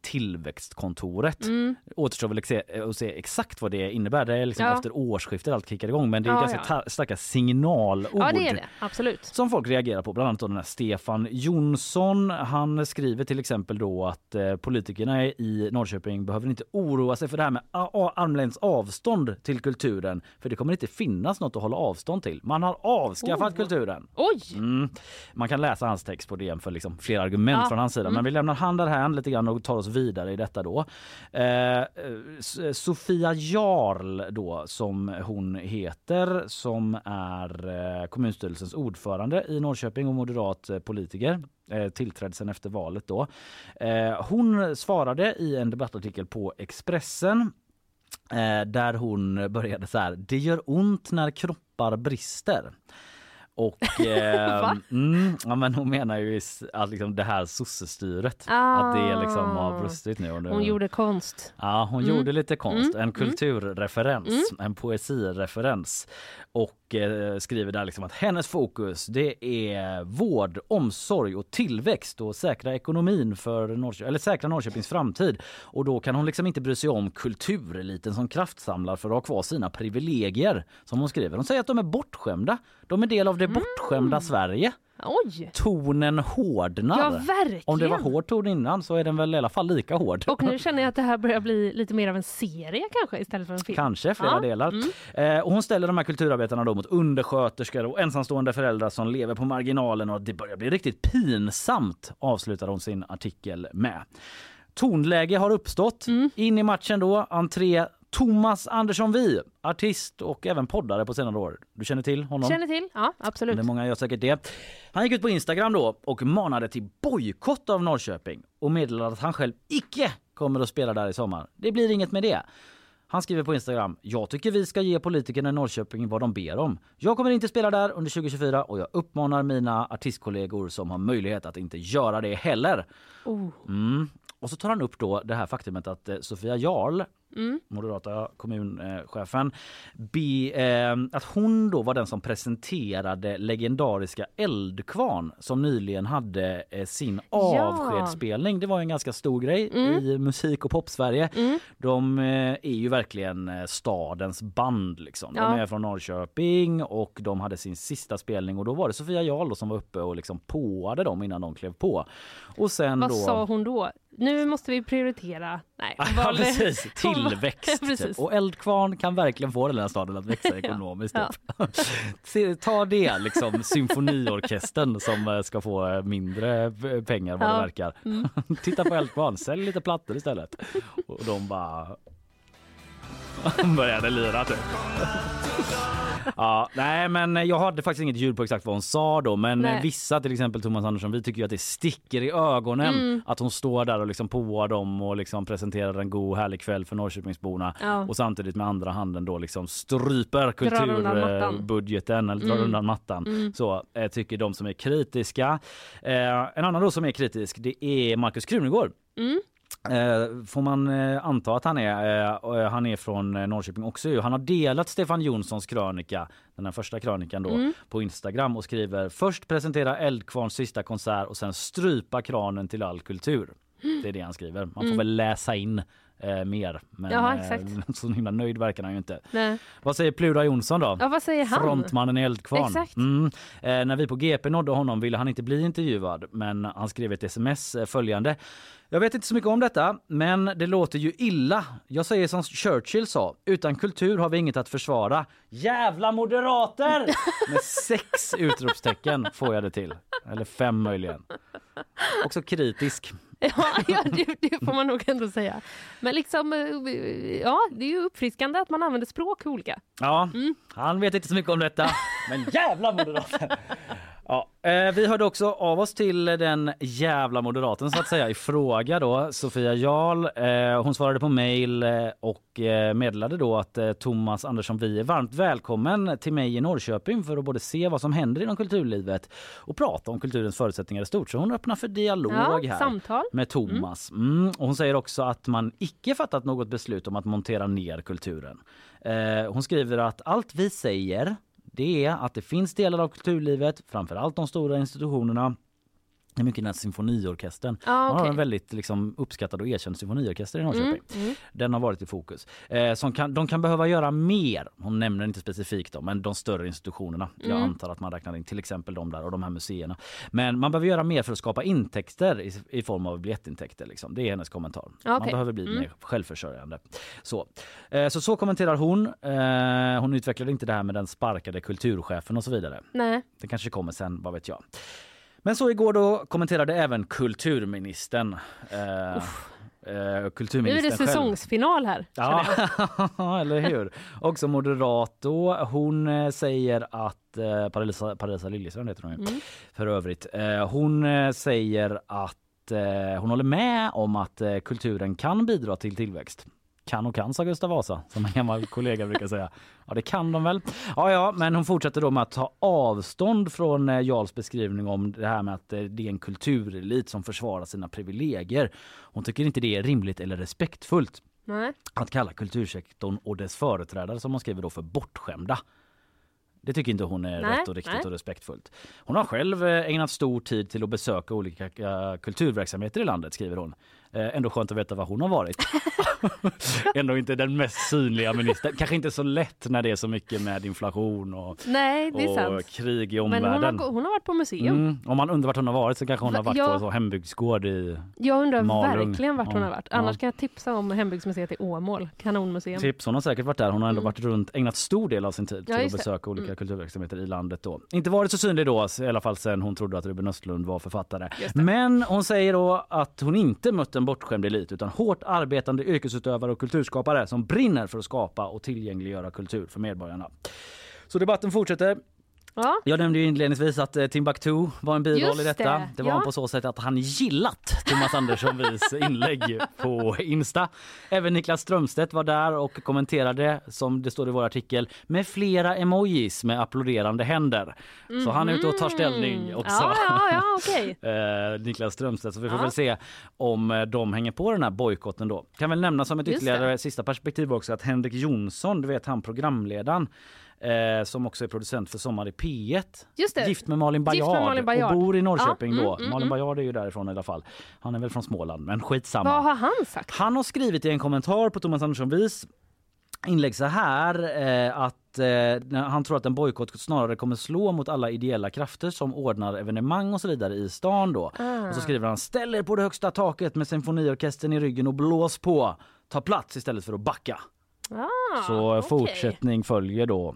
tillväxtkontoret. Mm. Återstår väl att se, att se exakt vad det innebär. Det är liksom Ja. efter årsskiftet allt kickar igång men det är ganska ta- starka signalord. Ja, det är det. Absolut. som folk reagerar på, bland annat då den här Stefan Jonsson. Han skriver till exempel då att eh, politikerna i Norrköping behöver inte oroa sig för det här med a- a- armlängds avstånd till kulturen, för det kommer inte finnas något att hålla avstånd till. Man har avskaffat Oh. kulturen. Oj! Mm. Man kan läsa hans text på DN för liksom flera argument Ja. från hans sida. Mm. Men vi lämnar han därhän lite grann och tar oss vidare i detta då. Eh, eh, Sofia Jarl då som hon heter som är eh, kommunstyrelsens ordförande i Norrköping och moderat eh, politiker. Tillträdd sen efter valet då. Hon svarade i en debattartikel på Expressen där hon började så här. Det gör ont när kroppar brister. Och [laughs] eh, mm, ja, men hon menar ju att liksom det här sossestyret Ah. att det liksom har brustit nu. Nu Hon gjorde konst. Ja, hon Mm. gjorde lite konst, Mm, en kulturreferens, en poesireferens och eh, skriver där liksom att hennes fokus det är vård, omsorg och tillväxt och säkra ekonomin för Norrkö- eller säkra Norrköpings framtid. Och då kan hon liksom inte bry sig om kultureliten som kraftsamlar för att ha kvar sina privilegier som hon skriver. Hon säger att de är bortskämda. De är del av det bortskämda Sverige. Oj! Tonen hårdnar. Ja, verkligen! Om det var hård ton innan så är den väl i alla fall lika hård. Och nu känner jag att det här börjar bli lite mer av en serie kanske istället för en film. Kanske flera Ja, delar. mm. Eh, och hon ställer de här kulturarbetarna då mot undersköterskor och ensamstående föräldrar som lever på marginalen och det börjar bli riktigt pinsamt avslutar hon sin artikel med. Tonläge har uppstått. Mm. In i matchen då, entré Thomas Andersson Vi, artist och även poddare på senare år. Du känner till honom? Känner till? Ja, absolut. Det många gör säkert det. Han gick ut på Instagram då och manade till bojkott av Norrköping och meddelade att han själv icke kommer att spela där i sommar. Det blir inget med det. Han skriver på Instagram. Jag tycker vi ska ge politikerna i Norrköping vad de ber om. Jag kommer inte spela där under 2024 och jag uppmanar mina artistkollegor som har möjlighet att inte göra det heller. Oh. Mm. Och så tar han upp då det här faktumet att eh, Sofia Jarl, Mm. moderata kommunchefen, be, eh, att hon då var den som presenterade legendariska Eldkvarn som nyligen hade eh, sin Ja. avskedsspelning. Det var en ganska stor grej Mm. i musik och popsverige. Mm. De eh, är ju verkligen eh, stadens band liksom. De Ja. är från Norrköping och de hade sin sista spelning och då var det Sofia Jarl som var uppe och liksom påade dem innan de klev på. Och sen Vad då... sa hon då? Nu måste vi prioritera. Nej, Ja, [laughs] precis. Tillväxt. [laughs] Precis. typ. Och Eldkvarn kan verkligen få den här staden att växa [laughs] ekonomiskt. Typ. Ta det, liksom symfoniorkestern som eh, ska få eh, mindre eh, pengar vad det verkar. Mm. Titta på Eldkvarn, sälj lite plattor istället. Och de bara började lira typ. Ja, nej men jag hade faktiskt inget ljud på exakt vad hon sa då men Nej. vissa till exempel Thomas Andersson vi tycker ju att det sticker i ögonen Mm. att hon står där och liksom påar dem och liksom presenterar en god härlig kväll för Norrköpingsborna Ja. och samtidigt med andra handen då liksom stryper kulturbudgeten eller drar Mm. undan mattan. Mm. Så eh, tycker de som är kritiska. Eh, en annan då som är kritisk det är Markus Krunegård. Mm. Eh, får man eh, anta att han är. Eh, han är från Norrköping också. Han har delat Stefan Jonssons krönika, den här första krönikan då, Mm. på Instagram och skriver först presentera Eldkvarns sista konsert och sen strypa kranen till all kultur. Det är det han skriver. Man får Mm. väl läsa in eh, mer. Men Ja, eh, [laughs] så himla nöjd verkar han ju inte. Nej. Vad säger Plura Jonsson då? Ja, vad säger han? Frontmannen i Eldkvarn. Mm. Eh, när vi på GP nådde honom ville han inte bli intervjuad men han skrev ett sms följande. Jag vet inte så mycket om detta men det låter ju illa. Jag säger som Churchill sa, utan kultur har vi inget att försvara. Jävla moderater! Med sex utropstecken får jag det till. Eller fem möjligen. Också kritisk. [laughs] Ja, ja det, det får man nog ändå säga. Men liksom, eh, ja, det är ju uppfriskande att man använder språk olika. Ja, Mm. han vet inte så mycket om detta. Men jävla moderater! Ja, eh, vi hörde också av oss till den jävla moderaten så att säga i fråga då, Sofia Jarl. Eh, hon svarade på mejl eh, och eh, meddelade då att Thomas Andersson Vi är varmt välkommen till mig i Norrköping för att både se vad som händer inom kulturlivet och prata om kulturens förutsättningar i stort. Så hon öppnar för dialog Ja, här samtal. med Thomas. Mm. Och hon säger också att man icke fattat något beslut om att montera ner kulturen. Hon skriver att allt vi säger det är att det finns delar av kulturlivet, framförallt de stora institutionerna, det är mycket den här symfoniorkestern. Ja, Man har en väldigt liksom, uppskattad och erkänd symfoniorkester i Norrköping. Mm, mm. Den har varit i fokus. Eh, som kan, de kan behöva göra mer. Hon nämner inte specifikt dem, men de större institutionerna. Jag Mm. antar att man räknar in till exempel de där och de här museerna. Men man behöver göra mer för att skapa intäkter i, i form av biljettintäkter. Liksom. Det är hennes kommentar. Man Okej. behöver bli Mm. mer självförsörjande. Så. Eh, så så kommenterar hon. Eh, hon utvecklade inte det här med den sparkade kulturchefen och så vidare. Nej. Det kanske kommer sen, vad vet jag. Men så igår då kommenterade även kulturministern. Eh, eh, Nu är kulturministern det säsongsfinal här. Ja, [laughs] eller hur? Också moderat då. Hon eh, säger att eh, Parisa, Parisa Liljestrand heter hon ju Mm. för övrigt. Eh, hon eh, säger att eh, hon håller med om att kulturen kan bidra till tillväxt. Kan och kan, sa Gustav Vasa, som en gammal kollega brukar säga. Ja, det kan de väl. Ja, ja, men hon fortsätter då med att ta avstånd från eh, Jarls beskrivning om det här med att eh, det är en kulturelit som försvarar sina privilegier. Hon tycker inte det är rimligt eller respektfullt Nej. att kalla kultursektorn och dess företrädare som hon skriver då för bortskämda. Det tycker inte hon är Nej, rätt och riktigt nej. och respektfullt. Hon har själv eh, ägnat stor tid till att besöka olika kulturverksamheter i landet skriver hon. Eh, Ändå skönt att veta var hon har varit. [laughs] Ändå inte den mest synliga ministern. Kanske inte så lätt när det är så mycket med inflation och, Nej, och krig i Men omvärlden. hon har, hon har varit på museum. Mm, om man undrar vart hon har varit så kanske hon Va- har varit ja. på så hembygdsgård i Jag undrar Malung. verkligen vart hon Ja. har varit. Ja. Annars kan jag tipsa om hembygdsmuseet i Åmål. Kanonmuseum. Tips, hon har säkert varit där. Hon har ändå Mm. varit runt, ägnat stor del av sin tid Ja, till att besöka olika Mm. kulturverksamheter i landet då. Inte varit så synlig då, i alla fall sen hon trodde att Ruben Östlund var författare. Men hon säger då att hon inte mött en bortskämd elit utan hårt arbetande yrkesutövare och kulturskapare som brinner för att skapa och tillgängliggöra kultur för medborgarna. Så debatten fortsätter. Ja. Jag nämnde ju inledningsvis att eh, Timbuktu var en biroll i detta. det, Det, var ja. han på så sätt att han gillat Thomas Anderssonvis [laughs] inlägg på Insta. Även Niklas Strömstedt var där och kommenterade, som det står i vår artikel, med flera emojis med applåderande händer. Så han är ute och tar ställning också. Mm. Ja, ja, ja okej. [laughs] Eh, Niklas Strömstedt. Så vi får Ja. väl se om eh, de hänger på den här bojkotten då. Kan väl nämna som ett Just ytterligare sista perspektiv också att Henrik Jonsson, du vet han programledaren eh, som också är producent för Sommar i P1. Just det. Gift med Malin Bajard. och bor i Norrköping Ja, mm, då. mm, Malin mm. Bajard är ju därifrån i alla fall. Han är väl från Småland men skitsamma. Vad har han sagt? Han har skrivit i en kommentar på Thomas Andersson Vis inlägg så här eh, att eh, han tror att en bojkott snarare kommer slå mot alla ideella krafter som ordnar evenemang och så vidare i stan då. Ah. Och så skriver han ställ er på det högsta taket med symfoniorkestern i ryggen och blås på. Ta plats istället för att backa. Ah, så okej. fortsättning följer då.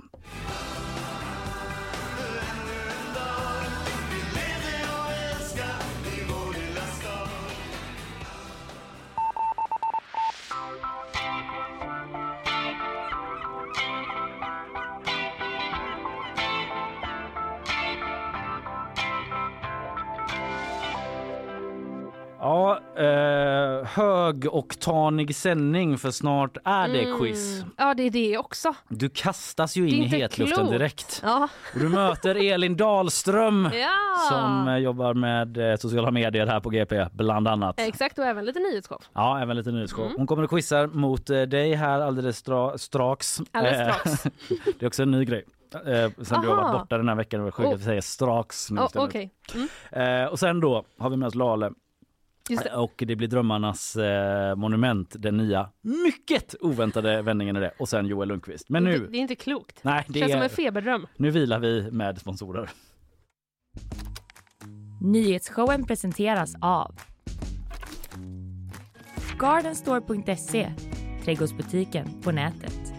Högoktanig sändning för snart är det Mm. quiz. Ja, det är det också. Du kastas ju in i hetluften klokt. direkt. Ja. Och du möter Elin Dahlström [laughs] ja. som eh, jobbar med eh, sociala medier här på GP bland annat. Exakt, och även lite nyhetsshow. Ja, även lite nyhetsshow. Mm. Hon kommer att quizza mot eh, dig här alldeles stra strax. Alldeles strax. [laughs] det är också en ny grej. Eh, sen du har varit Aha. borta den här veckan. Det var sjukt Oh. att säga strax nu Oh. Okej. Mm. eh, och sen då har vi med oss Lale det. och det blir Drömmarnas eh, monument, den nya mycket oväntade vändningen i det. Och sen Joel Lundqvist. Men Det, nu, det är inte klokt. nej, det Känns som är, en feberdröm. nu vilar vi med sponsorer. Nyhetsshowen presenteras av Gardenstore.se, trädgårdsbutiken på nätet.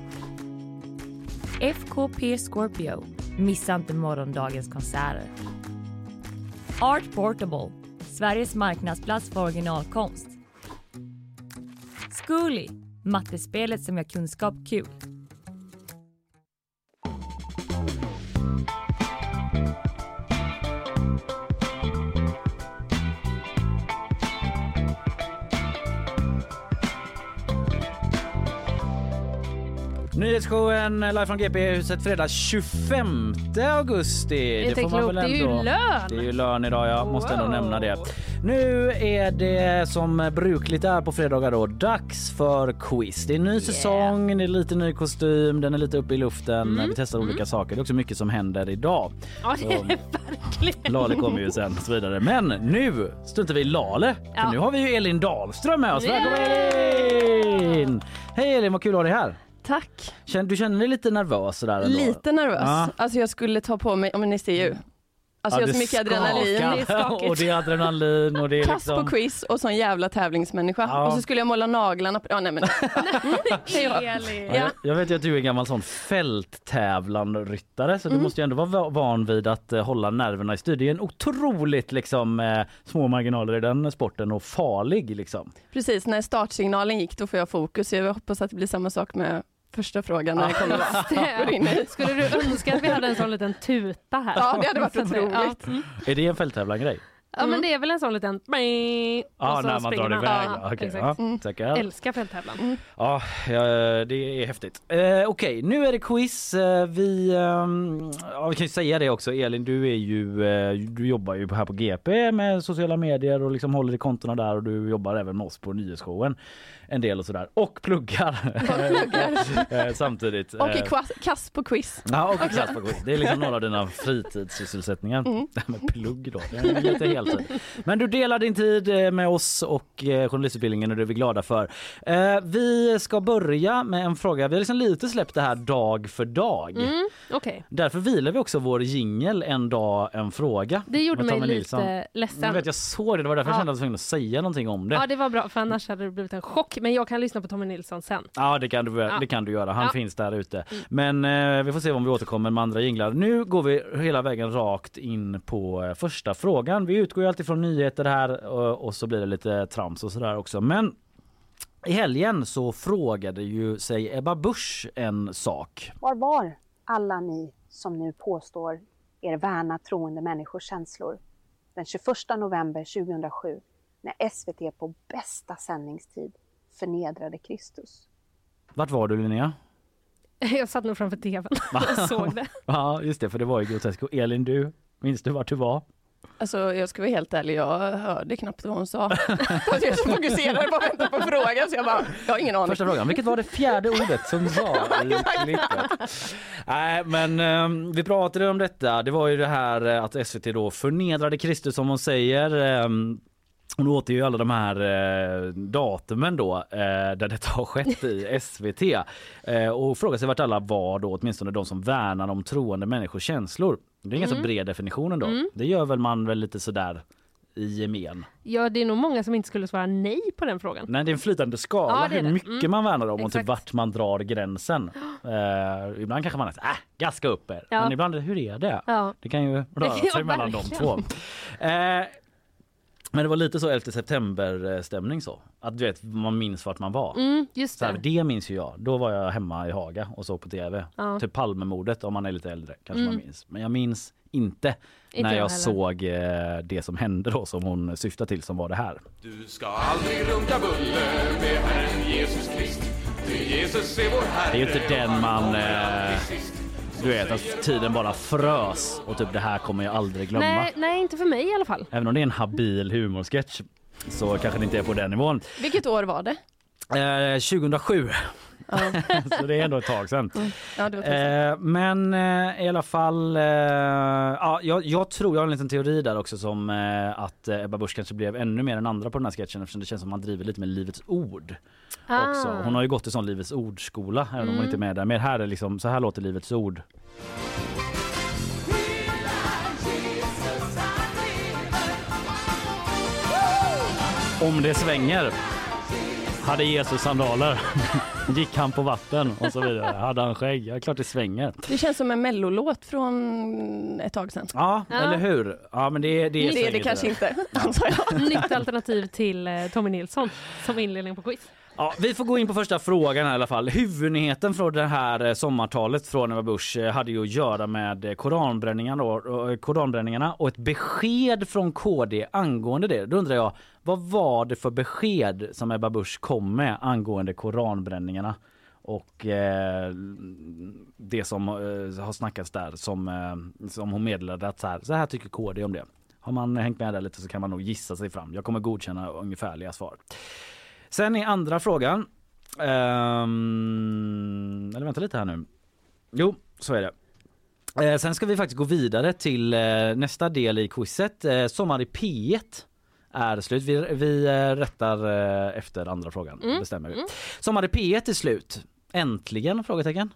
FKP Scorpio, missa inte morgondagens konserter. Art Portable, Sveriges marknadsplats för originalkonst. Zcooly, mattespelet som gör kunskap kul. Nyhetsshowen live från GP-huset fredag 25 augusti. Inte klokt, det är ju lön! Det är ju lön idag, jag måste ändå Wow. nämna det. Nu är det som brukligt är på fredagar då dags för quiz. Det är ny säsong, det är lite ny kostym, den är lite uppe i luften. Mm, Vi testar olika saker. Det är också mycket som händer idag. Ja, det är det verkligen. Lale kommer ju sen och så vidare. Men nu struntar vi i Lale. För Ja. nu har vi ju Elin Dahlström med oss. Välkommen! Elin! Hej Elin, vad kul att ha dig här. Tack. Du känner dig lite nervös sådär ändå? Lite nervös. Ja. Alltså jag skulle ta på mig, men ni ser ju. Alltså Ja, jag har så mycket adrenalin. skakar. Det är. [laughs] Och det är adrenalin och det är Kass liksom... på quiz och sån jävla tävlingsmänniska. Ja. Och så skulle jag måla naglarna på... Ja, nej men. Hej då. Elin. Ja, jag, jag vet ju att du är en gammal sån fälttävlanryttare så Mm. du måste ju ändå vara va- van vid att eh, hålla nerverna i styr. Det är en otroligt liksom eh, små marginaler i den sporten och farlig liksom. Precis, när startsignalen gick då får jag fokus. Jag hoppas att det blir samma sak med första frågan när jag kommer. Går in. Skulle du önska att vi hade en sån liten tuta här? Ja, det hade varit att otroligt. Ja. Mm. Är det en fälttävlan-grej? Ja men det är väl en sån liten... Ja, så när man springer drar iväg. Okej, exakt. ja, tackar. Älskar fälttävlan. Ja, ja, det är häftigt. Eh, Okej, nu är det quiz. Eh, vi, ehm, ja, vi kan ju säga det också. Elin, du är ju, eh, du jobbar ju här på GP med sociala medier och liksom håller i kontona där och du jobbar även med oss på nyhetsshowen en del och sådär. Och pluggar, [laughs] Eh, samtidigt. Och i Eh, kass på quiz. Ja, och klass på quiz. Det är liksom några av dina fritidssysselsättningar. [laughs] Här med plugg då, är lite heltid. Men du delar din tid eh, med oss och journalistutbildningen och det är vi glada för. Vi ska börja med en fråga. Vi har liksom lite släppt det här dag för dag. Mm, Okej, Därför vilar vi också vår jingel en dag en fråga. det gjorde mig lite Nilsson. Jag, ledsen. vet, jag såg det, det var därför jag Ja. kände att jag var tvungen att säga någonting om det. Ja det var bra för annars hade det blivit en chock. Men jag kan lyssna på Tommy Nilsson sen. Ja det kan du, det kan du göra, han Ja. finns där ute. Men eh, vi får se om vi återkommer med andra jinglar. Nu går vi hela vägen rakt in på eh, första frågan. Vi utgår ju alltid från nyheter här och, och så blir det lite trams och sådär också. Men i helgen så frågade ju sig Ebba Busch en sak. Var var alla ni som nu påstår er värna troende människors känslor den 21 november 2007 när SVT på bästa sändningstid förnedrade Kristus? Vart var du Linnea? [laughs] Jag satt nog framför tvn och såg det. [laughs] Ja just det för det var ju groteskt. Och Elin du, minns du vart du var? Alltså jag ska vara helt ärlig, jag hörde knappt vad hon sa. Fast [laughs] jag fokuserade på att vänta på frågan så jag bara, jag har ingen aning. Första frågan, vilket var det fjärde ordet som du sa i klippet? Nej men ehm, vi pratade om detta, det var ju det här att SVT då förnedrade Kristus som hon säger. ehm, hon återger ju alla de här eh, datumen då eh, där detta har skett i [laughs] SVT eh, och frågar sig vart alla var då, åtminstone de som värnar om troende människors känslor. Det är ingen så Mm. bred definition ändå. Mm. Det gör väl man väl lite sådär i gemen. Ja, det är nog många som inte skulle svara nej på den frågan. Nej, det är en flytande skala Ja, det är hur det. mycket Mm. man värnar om och Exakt. typ vart man drar gränsen. [gasps] Eh, ibland kanske man är äh, gaska upp er. Ja. Men ibland, hur är det? Ja. Det kan ju [laughs] röra sig mellan de två. [laughs] Men det var lite så 11 september stämning så. Att du vet, man minns vart man var. Mm, just Så här, det. det minns ju jag. Då var jag hemma i Haga och såg på tv. Ja. Typ Palmemordet om man är lite äldre kanske man Mm. minns. Men jag minns inte, Inte när jag jag, heller. såg eh, det som hände då som hon syftar till som var det här. Du ska aldrig runka buller med Herren Jesus Krist. Ty Jesus är vår Herre. Det är ju inte den och han man, eh. Du vet att tiden bara frös och typ det här kommer jag aldrig glömma. Nej, nej, inte för mig i alla fall. Även om det är en habil humorsketch så kanske det inte är på den nivån. Vilket år var det? Eh, 2007, Ja, [laughs] så det är ändå ett tag sedan. ja var tusen. Eh, men eh, i alla fall, eh, ja, jag, jag tror, jag har en liten teori där också som eh, att eh, Ebba Busch kanske blev ännu mer än andra på den här sketchen eftersom det känns som att man driver lite med Livets Ord också. Ah. Hon har ju gått i sån Livets Ord-skola även om hon Mm. inte är med där. Men här är liksom, så här låter Livets Ord. Om det svänger hade Jesus sandaler. [laughs] Gick han på vatten och så vidare. Hade han skägg? Ja, klart det svänger. Det känns som en mellolåt från ett tag sedan. Ja, Ja. eller hur? Ja, men det, det, Det är det kanske där. inte, [laughs] antar jag. [laughs] Nytt alternativ till eh, Tommy Nilsson som inledning på quiz. Ja, vi får gå in på första frågan här i alla fall. Huvudnyheten från det här eh, sommartalet från Ebba Busch eh, hade ju att göra med eh, koranbränningarna, då, eh, koranbränningarna och ett besked från KD angående det. Då undrar jag, vad var det för besked som Ebba Busch kom med angående koranbränningarna? Och eh, det som eh, har snackats där som, eh, som hon meddelade att så här, så här tycker KD om det. Har man hängt med där lite så kan man nog gissa sig fram. Jag kommer godkänna ungefärliga svar. Sen i andra frågan. Ehm, eller vänta lite här nu. Jo, så är det. Eh, sen ska vi faktiskt gå vidare till eh, nästa del i quizet. Eh, sommar i P1 är slut. Vi, vi eh, rättar eh, efter andra frågan. Mm, Bestämmer vi. mm. Sommar i P1 är slut. Äntligen? Frågetecken.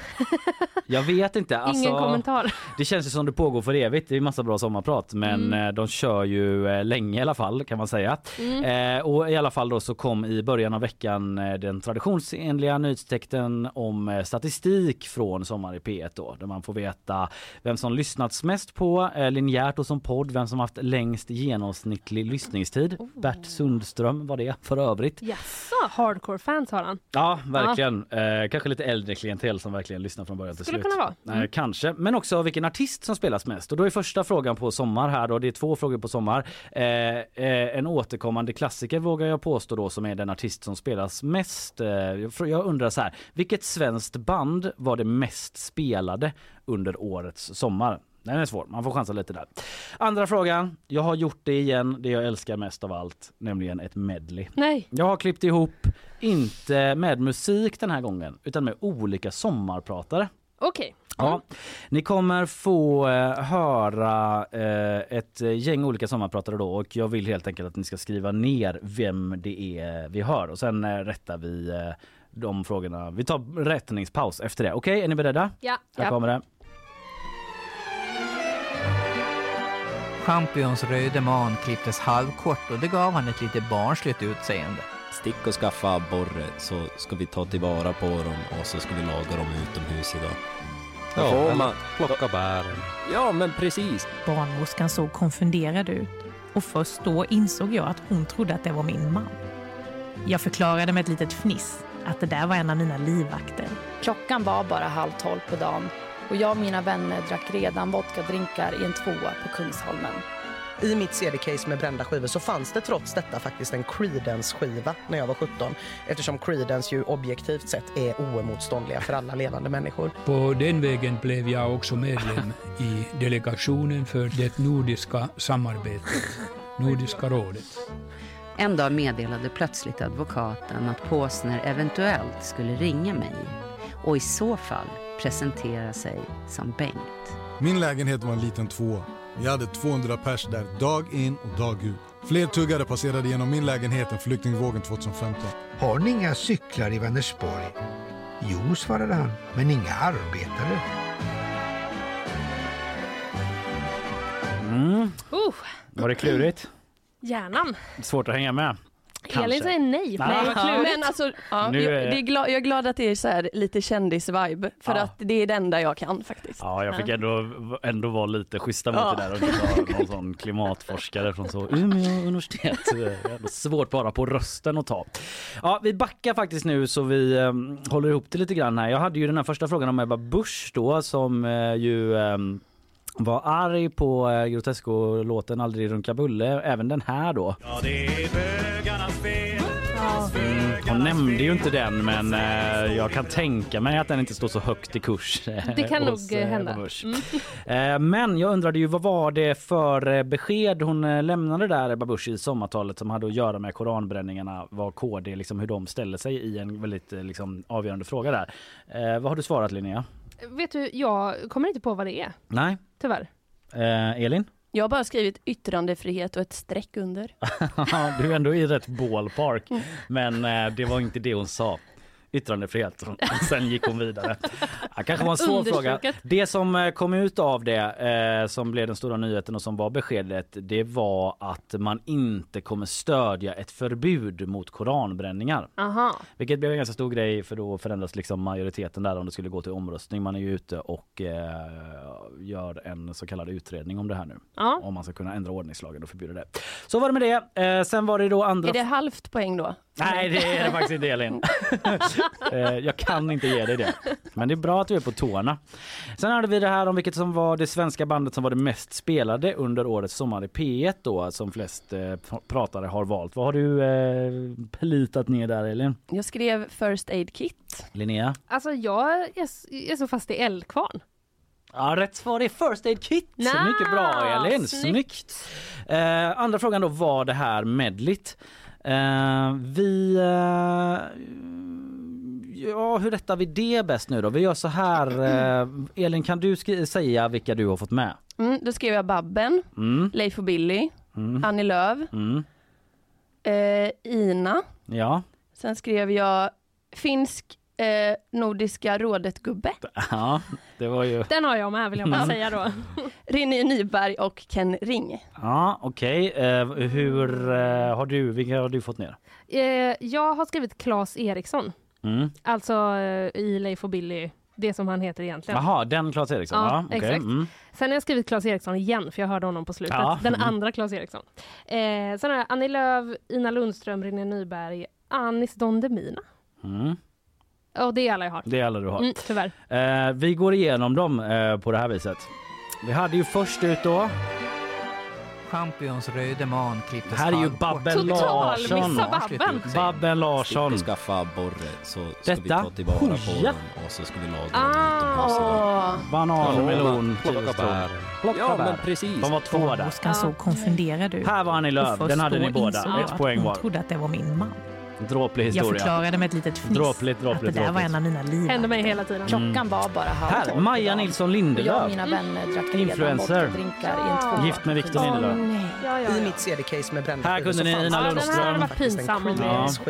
[laughs] Jag vet inte. Alltså, Ingen kommentar. det känns ju som det pågår för evigt. Det är massa bra sommarprat men Mm. eh, de kör ju eh, länge i alla fall kan man säga. Mm. Eh, och i alla fall då så kom i början av veckan den traditionsenliga nyhetstexten om statistik från Sommar i P1 då där man får veta vem som lyssnats mest på eh, linjärt och som podd, vem som haft längst genomsnittlig lyssningstid. Oh. Bert Sundström var det för övrigt. Jaså, hardcore-fans har han. Ja, verkligen. Eh, kanske lite äldre klientel som verkligen lyssnar från början till Skulle slut. kunna vara. Mm. Eh, kanske, men också vilken artist som spelas mest. Och då är första frågan på sommar här då. Det är två frågor på sommar. Eh, eh, en återkommande klassiker vågar jag påstå då som är den artist som spelas mest. Eh, jag undrar så här, vilket svenskt band var det mest spelade under årets sommar? Den är svår, man får chansa lite där. Andra frågan, jag har gjort det igen, det jag älskar mest av allt, nämligen ett medley. Nej. Jag har klippt ihop, inte med musik den här gången, utan med olika sommarpratare. Okej. Ja, ni kommer få eh, höra eh, ett gäng olika sommarpratare då och jag vill helt enkelt att ni ska skriva ner vem det är vi hör och sen eh, rättar vi eh, de frågorna. Vi tar rättningspaus efter det. Okej, är ni beredda? Ja. Här Ja. kommer det. Champions röde man klipptes halvkort och det gav han ett lite barnsligt utseende. Stick och skaffa abborre så ska vi ta tillvara på dem och så ska vi laga dem utomhus idag. Då Ja, får man... plocka bären. Ja, men precis. Barnmorskan såg konfunderad ut och först då insåg jag att hon trodde att det var min man. Jag förklarade med ett litet fniss att det där var en av mina livvakter. Klockan var bara halv tolv på dagen och jag och mina vänner drack redan vodkadrinkar i en tvåa på Kungsholmen. I mitt CD-case med brända skivor så fanns det trots detta faktiskt en Creedence-skiva när jag var 17 eftersom Creedence ju objektivt sett är oemotståndliga för alla levande människor. På den vägen blev jag också medlem i delegationen för det nordiska samarbetet, Nordiska rådet. En dag meddelade plötsligt advokaten att Påsner eventuellt skulle ringa mig och i så fall presentera sig som Bengt. Min lägenhet var en liten tvåa. Vi hade 200 pers där dag in och dag ut. Fler tuggare passerade genom min lägenhet än flyktingvågen 2015. Har ni inga cyklar i Vänersborg? Jo, svarade han, men inga arbetare. Mm. Uh, Var det klurigt? hjärnan. Svårt att hänga med. Elin säger nej. Nej. Men alltså, ja, Nu jag, är- det är glad, jag är glad att det är så här lite kändis-vibe, för Ja. att det är det enda jag kan faktiskt. Ja, jag fick ändå, ändå vara lite schyssta mot Ja. det där och inte ta någon sån klimatforskare från så Umeå universitet. Det är ändå svårt bara på rösten att ta. Ja, vi backar faktiskt nu så vi eh, håller ihop det lite grann här. Jag hade ju den här första frågan om Ebba Busch då som eh, ju eh, var arg på eh, Grotesco-låten Aldrig runka bulle, även den här då. Ja, det är bögarnas fel. Mm, hon nämnde ju inte den men eh, jag kan tänka mig att den inte står så högt i kurs. eh, Det kan hos, nog eh, hända. Ebba Busch. Mm. Eh, Men jag undrade ju vad var det för eh, besked hon eh, lämnade där Ebba Busch i sommartalet som hade att göra med koranbränningarna, vad KD, liksom hur de ställer sig i en väldigt eh, liksom, avgörande fråga där. Eh, vad har du svarat Linnea? Vet du, jag kommer inte på vad det är. Nej. Tyvärr. Eh, Elin? Jag har bara skrivit yttrandefrihet och ett streck under. [laughs] du är ändå i rätt ballpark. Men eh, det var inte det hon sa. Yttrandefrihet. [laughs] Sen gick hon vidare. Det kanske var en svår fråga. Det som eh, kom ut av det eh, som blev den stora nyheten och som var beskedet det var att man inte kommer stödja ett förbud mot koranbränningar. Aha. Vilket blev en ganska stor grej för då förändras liksom majoriteten där om det skulle gå till omröstning. Man är ju ute och eh, gör en så kallad utredning om det här nu. Ja. Om man ska kunna ändra ordningslagen och förbjuda det. Så var det med det. Eh, sen var det då andra... Är det halvt poäng då? Nej det är det faktiskt inte Elin. [laughs] Eh, Jag kan inte ge dig det. Men det är bra att du är på tårna. Sen hade vi det här om vilket som var det svenska bandet som var det mest spelade under årets sommar i P1 då som flest eh, pr- pratare har valt. Vad har du eh, plitat ner där Elin? Jag skrev First Aid Kit. Linnea? Alltså jag är, så fast i eldkvarn. Ja, rätt svar är First Aid Kit. Nja, Mycket bra Elin, snyggt. snyggt. Eh, andra frågan då var det här medligt. Eh, vi... Eh, ja, hur rättar vi det bäst nu då? Vi gör så här. Eh, Elin, kan du säga vilka du har fått med? Mm, då skrev jag Babben, Mm. Leif och Billy, Mm. Annie Lööf, Mm. eh, Ina. Ja. Sen skrev jag finsk eh, Nordiska rådet-gubbe. ja, det var ju... Den har jag med vill jag bara Mm. säga då. [laughs] Rinny Nyberg och Ken Ring. Ja, okej. Eh, hur eh, har du, vilka har du fått ner? Eh, jag har skrivit Claes Eriksson. Mm. Alltså eh, i Leif och Billy, det som han heter egentligen. Jaha, den Claes Eriksson? Ja, Ja, exakt. Mm. Sen har jag skrivit Claes Eriksson igen, för jag hörde honom på slutet. Ja. Den Mm. andra Claes Eriksson. Eh, sen har jag Annie Lööf, Ina Lundström, Rinne Nyberg, Anis Don Demina. Mm. Och det är alla jag har. Det är alla du har. Mm, tyvärr. Eh, vi går igenom dem eh, på det här viset. Vi hade ju först ut då. Champions röde man Det klipptes här är ju. Babben Larsson. Babben Larsson. Stick och skaffa borre så ska vi Detta? ta tillvara på Hoja. och så ska vi laga dem utomhus. Ah. Banan, Ja, melon, plocka bär. Plocka Ja, bär. men precis. De var två där. Oskar såg konfunderad ut. Här var Annie Lööf. Och först Den hade ni båda. Ett poäng hon var. trodde att det var min man. Dråplig Jag historia. förklarade med ett litet fniss Dråpligt, att dråpligt, det där var dråpligt. en av mina liv. Hände mig hela tiden. Mm. Klockan var bara halv Här, tolv Maja. Nilsson Och jag och Lindelöf. mina vänner drack redan Influencer. vodkadrinkar i en tvåa. Gift med Victor Lindelöf. Ja, ja, I ja. mitt CD-case med brända Här skivor kunde så ni fanns Ina det Lundström. Den här varit faktiskt en pinsam om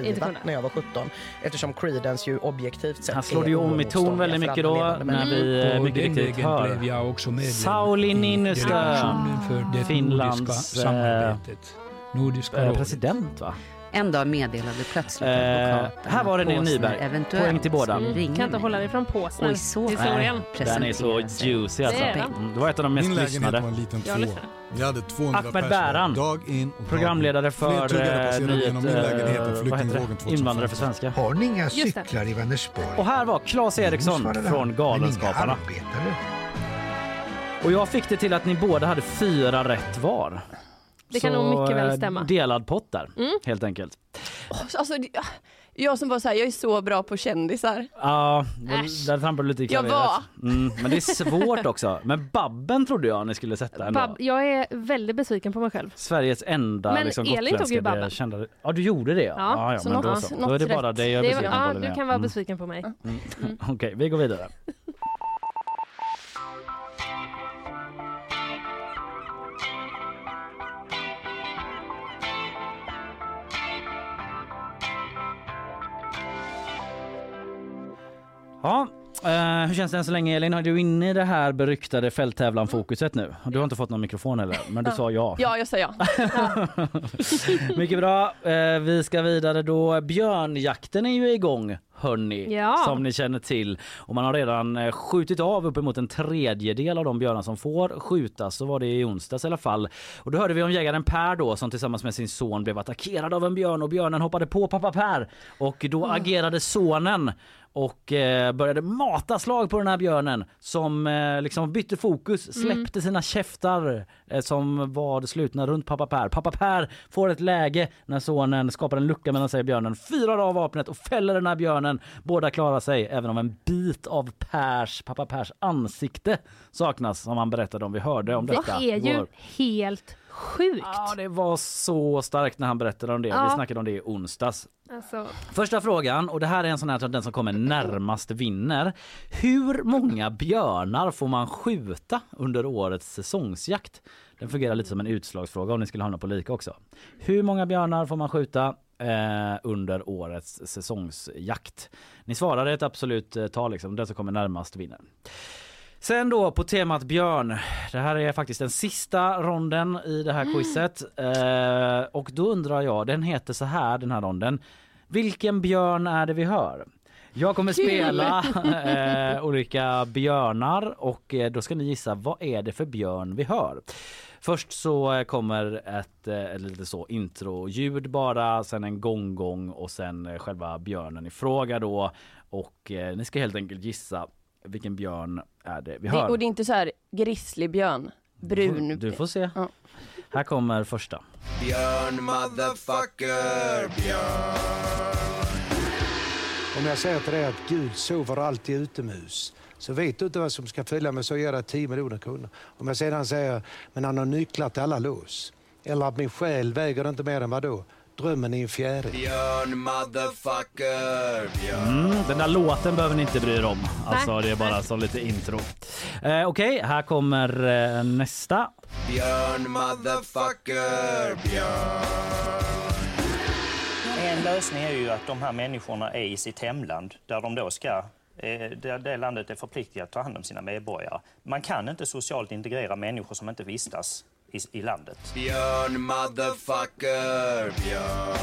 inte kunde. när jag var 17 eftersom Creedence ju objektivt sett Han slår är ju om i ton oemotståndliga väldigt för mycket alla då levande när människor. vi eh, På mycket riktigt hör blev jag också medlem Sauli i Niinistö, delegationen för det Finlands, nordiska eh, samarbetet. Nordiska eh, rådet. president va? En dag meddelade plötsligt Eh, advokaten här var det Påsner Nyberg. eventuellt Poäng till båda. Mm. Kan inte mig. hålla dig från påsen. Och i så Historien. Den är så juicy alltså. Det Det var ett av de mest Min lägenhet lyssnade. var en liten lyssnar. Jag hade 200 Ahmed Bäran, dag in och Programledare för eh, nyhet, eh, vad heter flyktingvågen det? 2015. Invandrare för svenska. Har ni inga cyklar i Vänersborg? Och här var Claes Eriksson från Galenskaparna. Och jag fick det till att ni båda hade fyra rätt var. Det kan nog mycket väl eh, stämma. Delad pott där, Mm. helt enkelt. Alltså, det- jag som var så här, jag är så bra på kändisar. Ja, Äsch. där trampade du lite i Jag klaveret. var. Mm, men det är svårt också. Men Babben trodde jag ni skulle sätta ändå. Bab, jag är väldigt besviken på mig själv. Sveriges enda Men liksom, Elin tog ju Babben. kända... Ja, du gjorde det? Ja, ja, ja så men då något- så. något Då är det bara det jag är Det besviken ja, på. du Linnea. kan vara Mm. besviken på mig. Mm. [laughs] Okej, vi går vidare. Ja, eh, hur känns det än så länge Elin? Är du inne i det här beryktade fälttävlan-fokuset nu? Du har inte fått någon mikrofon heller, men du sa ja. Ja, jag säger [laughs] ja. Mycket bra. Eh, vi ska vidare då. Björnjakten är ju igång hörni, Ja. som ni känner till. Och man har redan eh, skjutit av uppemot en tredjedel av de björnar som får skjutas. Så var det i onsdags i alla fall. Och då hörde vi om jägaren Per då som tillsammans med sin son blev attackerad av en björn och björnen hoppade på pappa Per. Och då agerade sonen och eh, började mata slag på den här björnen som eh, liksom bytte fokus, släppte sina käftar eh, som var slutna runt pappa Per. Pappa Per får ett läge när sonen skapar en lucka mellan sig och björnen, fyrar av vapnet och fäller den här björnen. Båda klarar sig även om en bit av Pers, pappa Pers ansikte saknas som han berättade om. Vi hörde om detta. Det är ju igår. helt sjukt. Ja, det var så starkt när han berättade om det. Ja. Vi snackade om det i onsdags. Alltså, Första frågan, och det här är en sån här den som kommer närmast vinner. Hur många björnar får man skjuta under årets säsongsjakt? Den fungerar lite som en utslagsfråga om ni skulle hamna på lika också. Hur många björnar får man skjuta eh, under årets säsongsjakt? Ni svarar ett absolut eh, tal liksom, den som kommer närmast vinner. Sen då på temat björn. Det här är faktiskt den sista ronden i det här quizet. Eh, och då undrar jag, den heter så här den här ronden. Vilken björn är det vi hör? Jag kommer Kul! spela eh, olika björnar och eh, då ska ni gissa vad är det för björn vi hör. Först så eh, kommer ett, eh, lite så introljud bara, sen en gong-gong och sen eh, själva björnen i fråga då. Och ni ska helt enkelt gissa vilken björn är det vi Det, hör. och det är inte så här grizzlybjörn, brun. Du får se. Här kommer första. Björn motherfucker, björn. Om jag säger till dig att Gud sover alltid utomhus så vet du inte vad som ska följa med så ger jag dig 10 miljoner kronor. Om jag sedan säger men han har nycklar till alla lås. Eller att min själ väger inte mer än vad då? Drömmen i en fjäril. Björn motherfucker, björn. Mm, den där låten behöver ni inte bry er om. Alltså det är bara som lite intro. Eh, Okej, här kommer eh, nästa. Björn motherfucker, björn. En lösning är ju att de här människorna är i sitt hemland där de då ska eh, det landet är förpliktigat att ta hand om sina medborgare. Man kan inte socialt integrera människor som inte vistas i, i landet. Björn motherfucker, björn.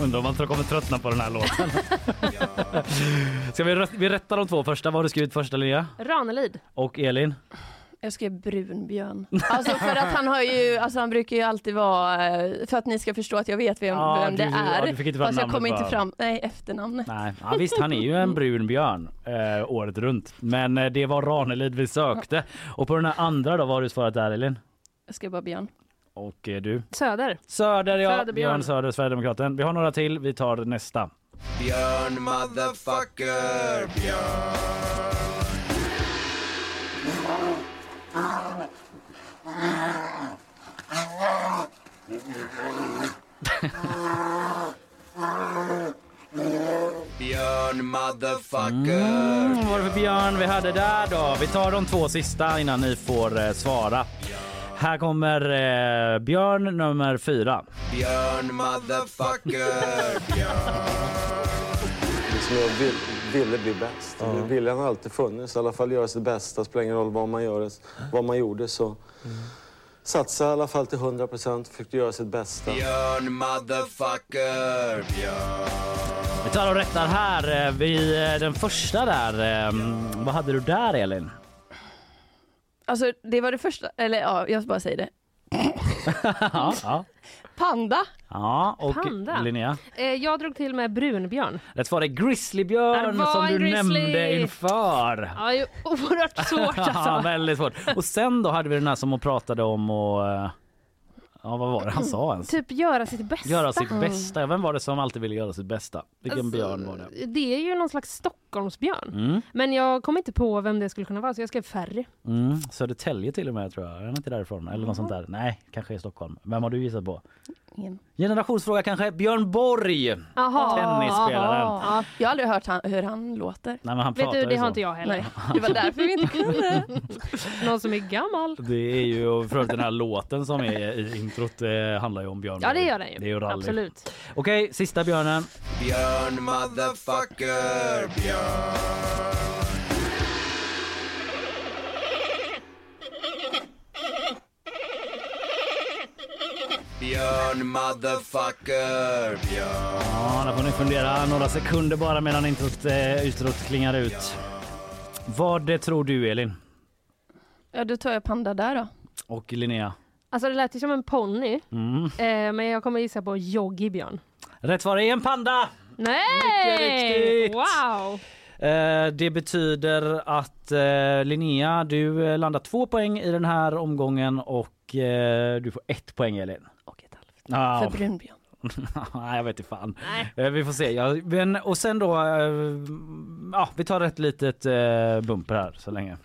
[laughs] Undrar om man tror- kommer tröttna på den här låten. [laughs] Ska vi, vi rätta de två första? Vad har du skrivit första Linnea? Ranelid. Och Elin? Jag skrev brunbjörn. Alltså för att han har ju, alltså han brukar ju alltid vara, eh, för att ni ska förstå att jag vet vem, Ja, vem det ja, är. du inte fram Fast jag kommer inte fram, nej efternamnet. Nej, ja, visst han är ju en brun björn eh, året runt. Men eh, det var Ranelid vi sökte. Och på den här andra då, vad har du svarat där Elin? Jag skrev bara björn. Och eh, du? Söder. Söder ja, Söderbjörn. Björn Söder, Sverigedemokraten. Vi har några till, vi tar nästa. Björn motherfucker, björn. Björn motherfucker. Mm, vad var det för björn vi hade där då? Vi tar de två sista innan ni får eh, svara. Här kommer eh, björn nummer fyra. Björn motherfucker, [laughs] björn. Jag vill, ville bli bäst. Viljan har alltid funnits. I alla fall göra sitt bästa. Spelar ingen roll vad man, gör, vad man gjorde. Så satsa i alla fall till 100 procent. Försökte göra sitt bästa. Björn motherfucker, björn. Vi tar och rättar här. eh, Vi, eh, den första där, eh, vad hade du där Elin? Alltså det var det första, eller ja, jag bara säger det. Ja, ja. Panda. ja, och Panda. Linnea? Eh, jag drog till med brunbjörn. Rätt svar är grizzlybjörn som du grizzly. nämnde inför. Ja, det är oerhört svårt [laughs] Ja, alltså. väldigt svårt. Och sen då hade vi den här som hon pratade om och eh, ja, vad var det han sa ens? Typ göra sitt bästa. Göra sitt bästa. Vem var det som alltid ville göra sitt bästa? Vilken Alltså, björn var det? Det är ju någon slags Stockholmsbjörn. Mm. Men jag kom inte på vem det skulle kunna vara så jag skrev Ferry. Mm. Södertälje till och med tror jag. Är inte därifrån? Eller något sånt där? Nej, kanske i Stockholm. Vem har du gissat på? Ingen. Generationsfråga kanske. Björn Borg. Jaha. Tennisspelaren. Ja, jag har aldrig hört han, hur han låter. Nej, men han Vet pratar du, ju det har så. inte jag heller. Nej, det var därför vi inte kunde. [laughs] Någon som är gammal. Det är ju för övrigt den här låten som är i introt eh, handlar ju om Björn Ja, det Borg. gör den ju. Det är ju rally. Absolut. Okej, sista björnen. Björn motherfucker Björn. Björn motherfucker Björn. Ja, där får ni fundera några sekunder bara medan introt, eh, utrot klingar ut. Vad tror du Elin? Ja, då tar jag panda där då. Och Linnea? Alltså det lät ju som en ponny. Mm. Eh, men jag kommer gissa på Yogi-björn. Rätt svar är en panda! Nej! Wow! Eh, det betyder att eh, Linnea, du eh, landar två poäng i den här omgången och eh, du får ett poäng Elin. Ja. För brunbjörn. [laughs] Nej, jag vet inte fan. Eh, vi får se. Ja, men, och sen då, eh, ja, vi tar ett litet eh, bumper här så länge.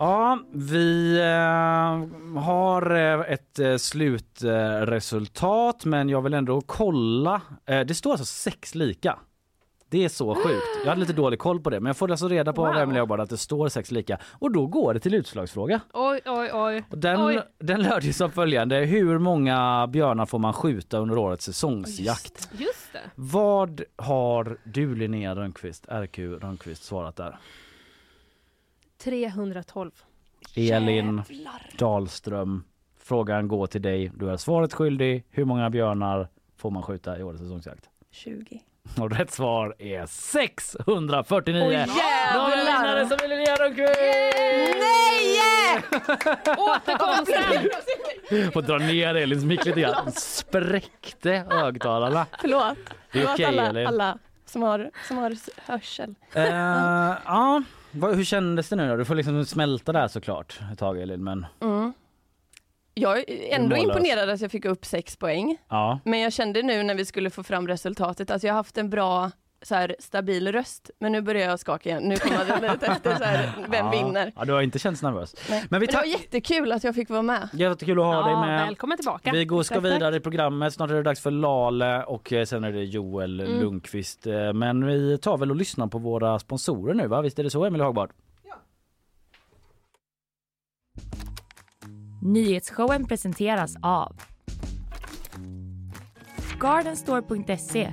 Ja, vi eh, har eh, ett eh, slutresultat men jag vill ändå kolla. Det står alltså sex lika. Det är så sjukt. Jag hade lite [gasps] dålig koll på det men jag får alltså reda på av Wow. Emelie Åberg att det står sex lika och då går det till utslagsfråga. Oj, oj, oj. Och Den, oj. den löd ju som följande. Hur många björnar får man skjuta under årets säsongsjakt? Just det. Vad har du Linnea Rönnqvist, RQ Rönnqvist svarat där? 312. Elin Dahlström. Frågan går till dig. Du är svaret skyldig. Hur många björnar får man skjuta i årets säsongsjakt? 20. Och rätt svar är 649. Oj, jävlar! Vinnare som är Linnea Rönnqvist! Nej! Återkom [laughs] sen! Får dra ner Elins mick lite grann. Spräckte högtalarna. Förlåt. Det är okej, alla, Elin. alla som har, som har hörsel. Eh, ja, vad, hur kändes det nu då? Du får liksom smälta där såklart ett tag Elin men Mm. Jag är ändå Mållös. imponerad att jag fick upp sex poäng. ja. Men jag kände nu när vi skulle få fram resultatet att jag har haft en bra så här, stabil röst. Men nu börjar jag skaka igen. Nu kommer det lite efter så här, vem ja. vinner? Ja, du har inte känts nervös. Nej. Men Men, vi det var jättekul att jag fick vara med. Jättekul att ha dig Ja, med. välkommen tillbaka. Vi går ska Tack, tack. vidare i programmet. Snart är det dags för Lale och eh, sen är det Joel Mm. Lundqvist. Eh, Men vi tar väl och lyssnar på våra sponsorer nu va? Visst är det så Emelie Hagbard? Nyhetsshowen presenteras av Gardenstore.se,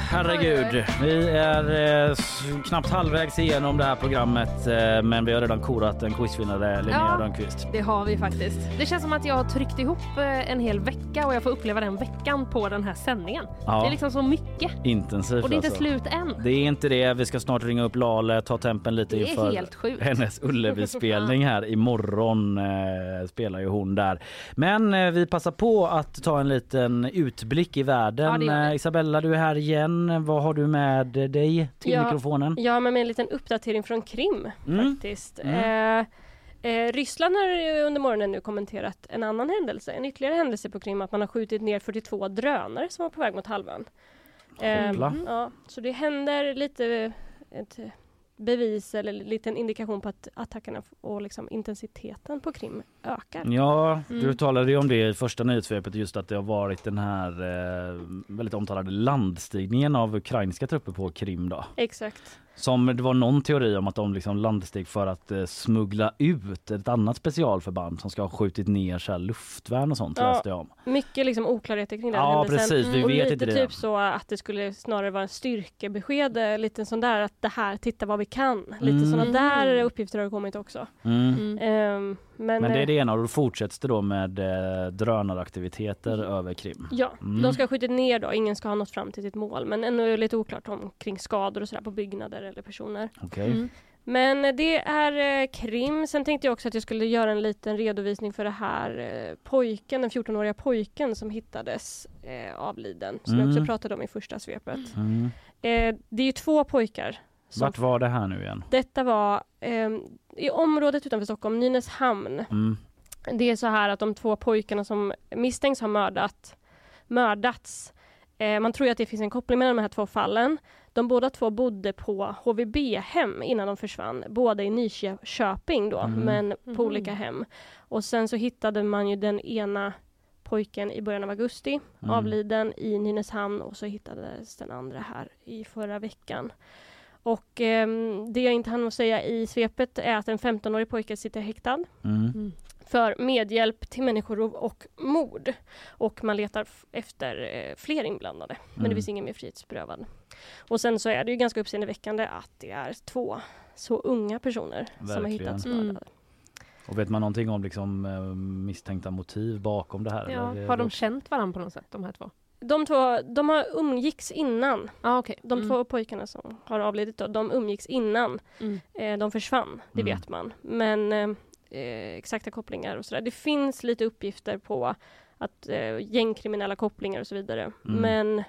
herregud. Vi är eh, knappt halvvägs igenom det här programmet eh, men vi har redan korat en quizvinnare, Linnea Ja. Rönnqvist. Det har vi faktiskt. Det känns som att jag har tryckt ihop eh, en hel vecka och jag får uppleva den veckan på den här sändningen. Ja. Det är liksom så mycket. Intensivt Och det är inte alltså. slut än. Det är inte det. Vi ska snart ringa upp Lale, ta tempen lite Det är inför helt sjukt. hennes Ullevi-spelning här. Imorgon eh, spelar ju hon där. Men eh, vi passar på att ta en liten utblick i Ja, världen. vi. Eh, Isabella, du är här igen. Vad har du med dig till Ja, mikrofonen? Jag har med mig en liten uppdatering från Krim Mm. faktiskt. Mm. Eh, eh, Ryssland har under morgonen nu kommenterat en annan händelse, en ytterligare händelse på Krim, att man har skjutit ner 42 drönare som var på väg mot halvön. Eh, ja, så det händer lite ett bevis eller en liten indikation på att attackerna och liksom intensiteten på Krim ökar. Ja, du Mm. talade ju om det i första nyhetssvepet just att det har varit den här eh, väldigt omtalade landstigningen av ukrainska trupper på Krim då. Exakt. Som det var någon teori om att de liksom landsteg för att eh, smuggla ut ett annat specialförband som ska ha skjutit ner så här luftvärn och sånt Ja. läste jag om. Mycket liksom oklarheter kring den Ja, händelsen. precis. Vi och vet lite inte det. typ så att det skulle snarare vara en styrkebesked, eh, lite sån där att det här, titta vad vi kan. Lite Mm. såna där uppgifter har kommit också. Mm. Ehm, men, Men det är eh, det ena och då fortsätts det då med eh, drönaraktiviteter över Krim. Ja, Mm. de ska ha skjutit ner då. Ingen ska ha nått fram till sitt mål. Men ännu är det lite oklart om kring skador och sådär på byggnader eller personer. Okej. Mm. Men det är eh, krim. Sen tänkte jag också att jag skulle göra en liten redovisning för det här eh, pojken, den 14-åriga pojken som hittades eh, avliden. Som jag Mm. också pratade om i första svepet. Mm. Eh, det är ju två pojkar. Som Vart var det här nu igen? Detta var eh, i området utanför Stockholm, Nynäshamn. Mm. Det är så här att de två pojkarna som misstänks ha mördat, mördats. Eh, man tror ju att det finns en koppling mellan de här två fallen. De båda två bodde på HVB-hem innan de försvann. Båda i Nyköping då, Mhm. men på Mhm. olika hem. Och sen så hittade man ju den ena pojken i början av augusti, Mm. avliden i Nynäshamn och så hittades den andra här i förra veckan. Och ehm, det jag inte hann att säga i svepet är att en 15-årig pojke sitter häktad Mm. För medhjälp till människorov och mord. Och man letar efter eh, fler inblandade. Men det Mm. finns ingen mer frihetsberövad. Och sen så är det ju ganska uppseendeväckande att det är två så unga personer som har Verkligen. hittats Mm. mördade. Och vet man någonting om liksom, eh, misstänkta motiv bakom det här? Ja, eller? har de känt varandra på något sätt, de här två? De två, de har umgicks innan. Ah, okay. De Mm. två pojkarna som har avlidit då, de umgicks innan Mm. eh, de försvann. Det Mm. vet man. Men eh, eh, exakta kopplingar och sådär. Det finns lite uppgifter på att eh, gängkriminella kopplingar och så vidare. Mm. Men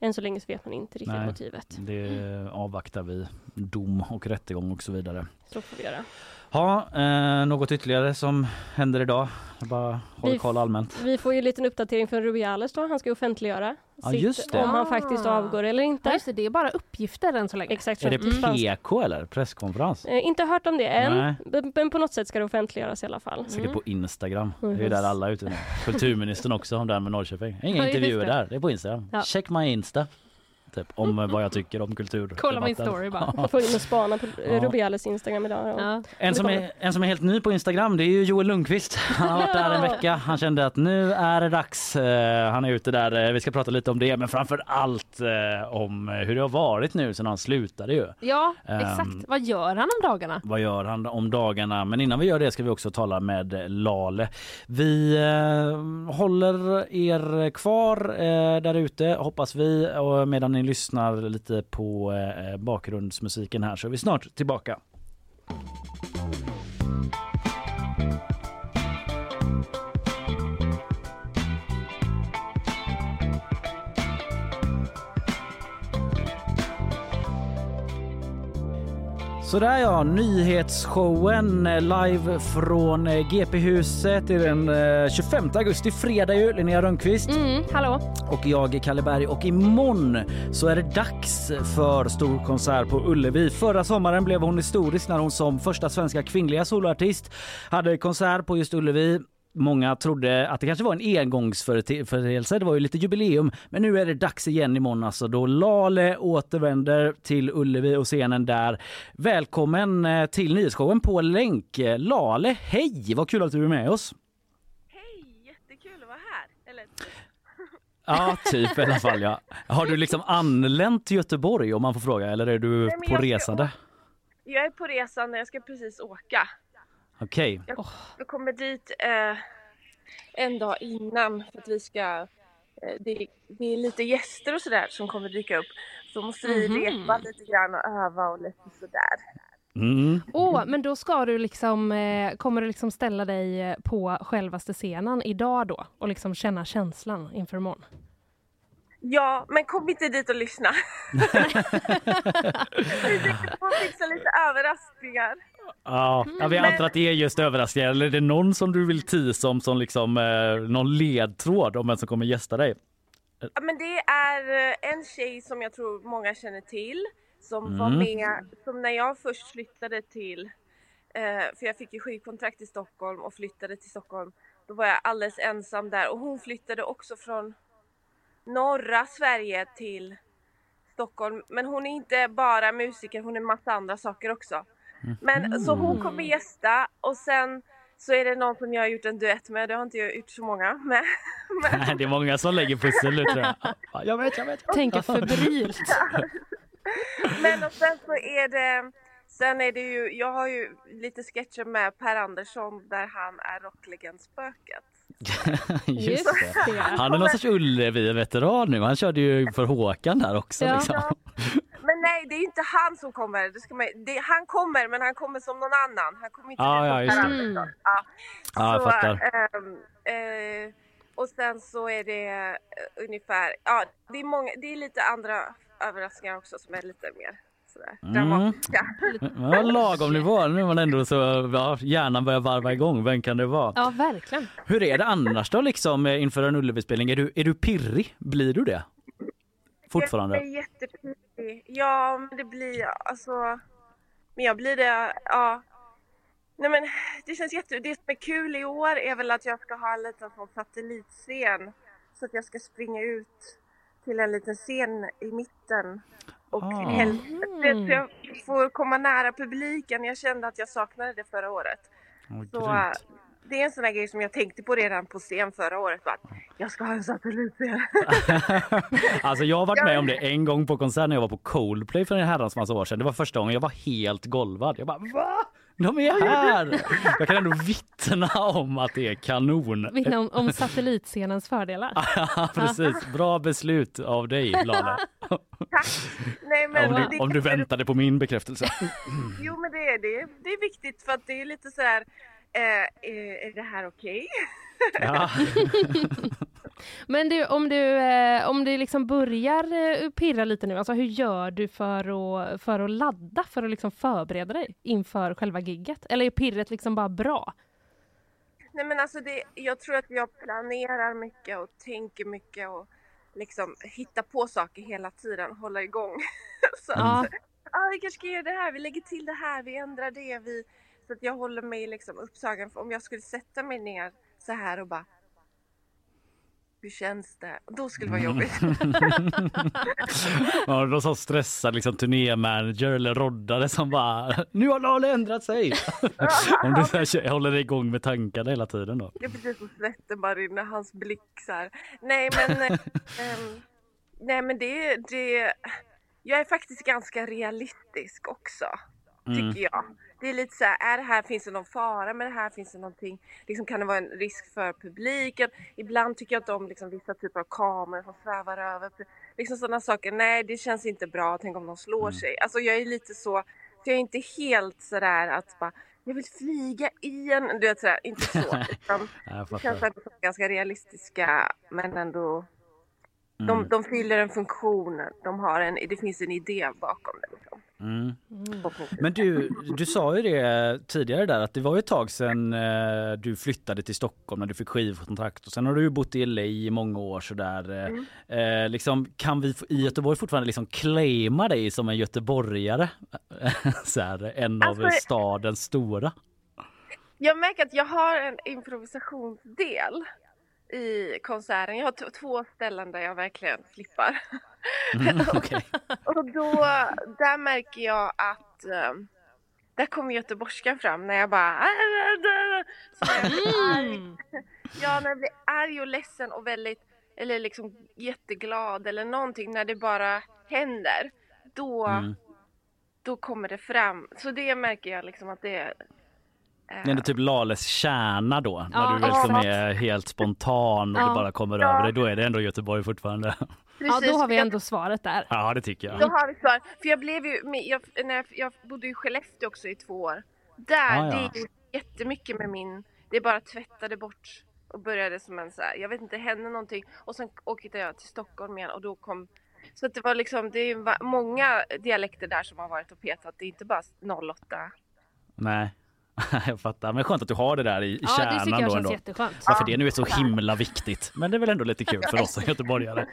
än så länge så vet man inte riktigt Nej, motivet. Det avvaktar vi. Dom och rättegång och så vidare. Så får vi göra. Ja, eh, något ytterligare som händer idag? Jag bara håller Vi- koll allmänt. Vi får ju en liten uppdatering från Rubiales då. Han ska offentliggöra Ja, sitt, just det. om han Ah. faktiskt avgår eller inte. Ja, just det, det är bara uppgifter än så länge. Exakt. Är det. Spansk- PK eller presskonferens? Eh, inte hört om det än, Nej. men- på något sätt ska det offentliggöras i alla fall. Säkert på Instagram. Mm. Det är ju där alla är ute nu. Kulturministern också om det här med Norrköping. Inga intervjuer där, det är på Instagram. Ja. Check my Insta. Typ om vad jag tycker om kultur. Kolla min story bara. Får in och spana på Ja. Rubiales Instagram idag. Ja. En som, är, en som är helt ny på Instagram det är ju Joel Lundqvist. Han har varit där en vecka. Han kände att nu är det dags. Eh, Han är ute där. Eh, Vi ska prata lite om det men framför allt eh, om hur det har varit nu sen han slutade ju. Ja, Ehm. exakt. Vad gör han om dagarna? Vad gör han om dagarna? Men innan vi gör det ska vi också tala med Lale. Vi eh, håller er kvar eh, där ute hoppas vi och medan ni lyssnar lite på eh, bakgrundsmusiken här så är vi snart tillbaka. Sådär ja, nyhetsshowen eh, live från eh, GP-huset. Är den eh, 25 augusti, fredag ju. Linnea Rönnqvist. Mm, hallå? Och jag, Kalle Berg. Och imorgon så är det dags för stor konsert på Ullevi. Förra sommaren blev hon historisk när hon som första svenska kvinnliga soloartist hade konsert på just Ullevi. Många trodde att det kanske var en engångsföreteelse. Det var ju lite jubileum. Men nu är det dags igen imorgon alltså då Lale återvänder till Ullevi och scenen där. Välkommen eh, till nyhetsshowen på länk. Lale, hej! Vad kul att du är med oss. Jättekul att vara här. Eller... Ja, typ i alla fall ja. Har du liksom anlänt till Göteborg om man får fråga eller är du Nej, på ska resande? Jag är på resande, jag ska precis åka. Okej. Jag, jag kommer dit eh, en dag innan för att vi ska... Eh, det, det är lite gäster och sådär som kommer dyka upp. Så måste vi Mhm. repa lite grann och öva och lite sådär. Mm. Åh, men då ska du liksom, eh, kommer du liksom ställa dig eh, på självaste scenen idag då och liksom känna känslan inför imorgon? Ja, men kom inte dit och lyssna. vi får fixa lite överraskningar. Ja, ja, vi Men- antar att det är just överraskningar. Eller är det någon som du vill teasa om som liksom eh, någon ledtråd om vem som kommer gästa dig? Ja, men det är eh, en tjej som jag tror många känner till som var Mm. med, som när jag först flyttade till, eh, för jag fick ju skivkontrakt i Stockholm och flyttade till Stockholm, då var jag alldeles ensam där och hon flyttade också från norra Sverige till Stockholm. Men hon är inte bara musiker, hon är massa andra saker också. Men så hon kommer gästa och sen så är det någon som jag har gjort en duett med. Det har inte jag gjort så många med. [laughs] Det är många som lägger pussel nu tror jag. [laughs] Ja, Jag vet, jag vet. Tänker febrilt. [laughs] Men och sen så är det Sen är det ju, jag har ju lite sketcher med Per Andersson där han är rocklegendspöket. [laughs] Just det. Han är någon sorts Ullevi-veteran nu. Han körde ju för Håkan där också. Ja. Liksom. Men nej, det är inte han som kommer. Det ska man, det, han kommer, men han kommer som någon annan. Han kommer inte Ah, ja, just det. Andersson. Ja. Ja, jag Så, fattar. ehm, eh, och sen så är det eh, ungefär, ja, det är, många, det är lite andra överraskningar också som är lite mer sådär Mm. dramatiska. Ja, lagom nivå. Nu är man ändå så, ja, hjärnan börjar varva igång. Vem kan det vara? Ja, verkligen. Hur är det annars då liksom eh, inför en Ullevi-spelning? Är du, är du pirrig? Blir du det? Fortfarande? Jag är jättepirrig. Ja, men det blir jag. Alltså, men jag blir det, ja. Nej men det känns jätte... Det som är kul i år är väl att jag ska ha en liten sån satellitscen. Så att jag ska springa ut till en liten scen i mitten. Och Ah. helst, så jag får komma nära publiken. Jag kände att jag saknade det förra året. Åh, Så grymt. det är en sån här grej som jag tänkte på redan på scen förra året. Bara, att jag ska ha en satellitscen. [laughs] Alltså jag har varit med om det en gång på konsert när jag var på Coldplay för en herrans massa år sedan. Det var första gången jag var helt golvad. Jag bara va? [laughs] De är här! Jag kan ändå vittna om att det är kanon. Vittna om, om satellitscenens fördelar. [laughs] Ja, precis. Bra beslut av dig, [laughs] Lale. Nej, men Om du, om du väntade på min bekräftelse. [clears throat] Jo men det är det. Det är viktigt för att det är lite så här. Eh, är, det här okej? Ja. Men du, om du, eh, om du liksom börjar eh, pirra lite nu, alltså hur gör du för att, för att ladda, för att liksom förbereda dig inför själva gigget? Eller är pirret liksom bara bra? Nej men alltså det, jag tror att jag planerar mycket och tänker mycket och liksom hittar på saker hela tiden, hålla igång. [laughs] så Ja. att, ah, vi kanske ska göra det här, vi lägger till det här, vi ändrar det, vi... Så att jag håller mig liksom upptagen. För om jag skulle sätta mig ner så här och bara hur känns det? Då skulle det vara jobbigt. [laughs] Ja, någon som stressad liksom, turnémanager eller roddare som bara nu har Lale ändrat sig. [laughs] Om du här, håller dig igång med tankarna hela tiden då. Är precis som svetten bara rinner, hans blick så här. Nej men, [laughs] ehm, nej men det, det, jag är faktiskt ganska realistisk också. Mm. Tycker jag. Det är lite så här, är det här, finns det någon fara med det här? Finns det någonting, liksom kan det vara en risk för publiken? Ibland tycker jag inte om liksom, vissa typer av kameror som svävar över. Liksom sådana saker, nej det känns inte bra, tänk om de slår sig. Alltså jag är lite så, jag är inte helt sådär att bara jag vill flyga i en, du vet sådär, inte så. [laughs] Utan Jag det känns ändå ganska realistiska men ändå Mm. de, de fyller en funktion, de har en, det finns en idé bakom det. Liksom. Mm. Men du, du sa ju det tidigare där att det var ju ett tag sedan eh, du flyttade till Stockholm när du fick skivkontrakt och sen har du ju bott i LA i många år sådär. Eh, eh, liksom, kan vi i Göteborg fortfarande liksom claima dig som en göteborgare? [laughs] så här, en av Alltså- stadens stora. Jag märker att jag har en improvisationsdel i konserten. Jag har två ställen där jag verkligen flippar. Mm, [laughs] okej. Och då, där märker jag att eh, där kommer göteborgskan fram när jag bara så när jag blir arg. [laughs] Ja, när jag blir arg och ledsen och väldigt, eller liksom jätteglad eller någonting när det bara händer. Då, Mm. då kommer det fram. Så det märker jag liksom att det är Det är ändå typ Lales kärna då, när Ja, du liksom exakt. är helt spontan och Ja. det bara kommer Ja. över dig. Då är det ändå Göteborg fortfarande. Ja, då har vi Jag- ändå svaret där. Ja, det tycker jag. Då har vi svar. För jag blev ju, jag, när jag, jag bodde i Skellefteå också i två år. Där, Ah, ja. det är ju jättemycket med min, det bara tvättade bort och började som en så här, jag vet inte, hände någonting. Och sen åkte jag till Stockholm igen och då kom, så att det var liksom, det är många dialekter där som har varit och petat. Det är inte bara 08. Nej, [laughs] jag fattar. Men skönt att du har det där i, i Ja, det kärnan tycker jag känns ändå. jätteskönt. Varför det nu är så himla viktigt. Men det är väl ändå lite kul för oss som [laughs] göteborgare.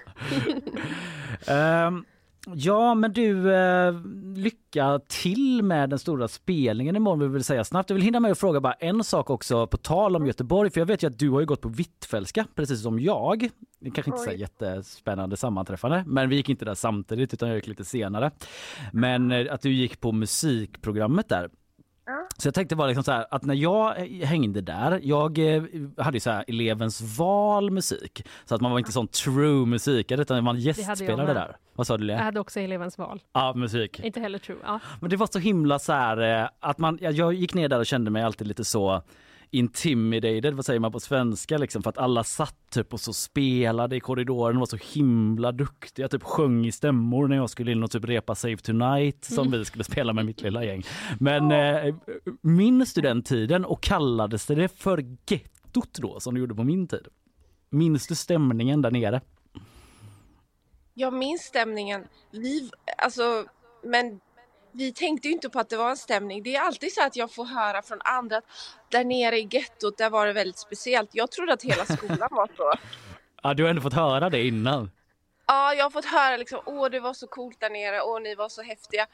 [laughs] Ehm, Ja, men du, eh, lycka till med den stora spelningen imorgon vill vi säga snabbt. Jag vill hinna med att fråga bara en sak också på tal om Göteborg, för jag vet ju att du har ju gått på Hvitfeldtska precis som jag. Det kanske inte är jättespännande sammanträffande, men vi gick inte där samtidigt utan jag gick lite senare. Men eh, att du gick på musikprogrammet där. Så jag tänkte bara liksom så här, att när jag eh, hängde där, jag eh, hade ju så här elevens val musik. Så att man var inte sån true musikare utan man jag gästspelade där. Vad sa du Jag Lea? hade också elevens val. Ja, musik. Inte heller true. Ja. Men det var så himla så här eh, att man, jag, jag gick ner där och kände mig alltid lite så intimidated, vad säger man på svenska liksom, för att alla satt typ och så spelade i korridoren och var så himla duktiga, typ sjöng i stämmor när jag skulle in och typ repa Save Tonight som Mm. vi skulle spela med mitt lilla gäng. Men eh, min studenttiden och kallades det för gettot då som det gjorde på min tid. Minns du stämningen där nere? Jag minns stämningen. Vi, alltså, men vi tänkte ju inte på att det var en stämning. Det är alltid så att jag får höra från andra att där nere i gettot, där var det väldigt speciellt. Jag trodde att hela skolan var så. [laughs] Ja, du har ändå fått höra det innan. Ja, jag har fått höra liksom, åh det var så coolt där nere, åh ni var så häftiga.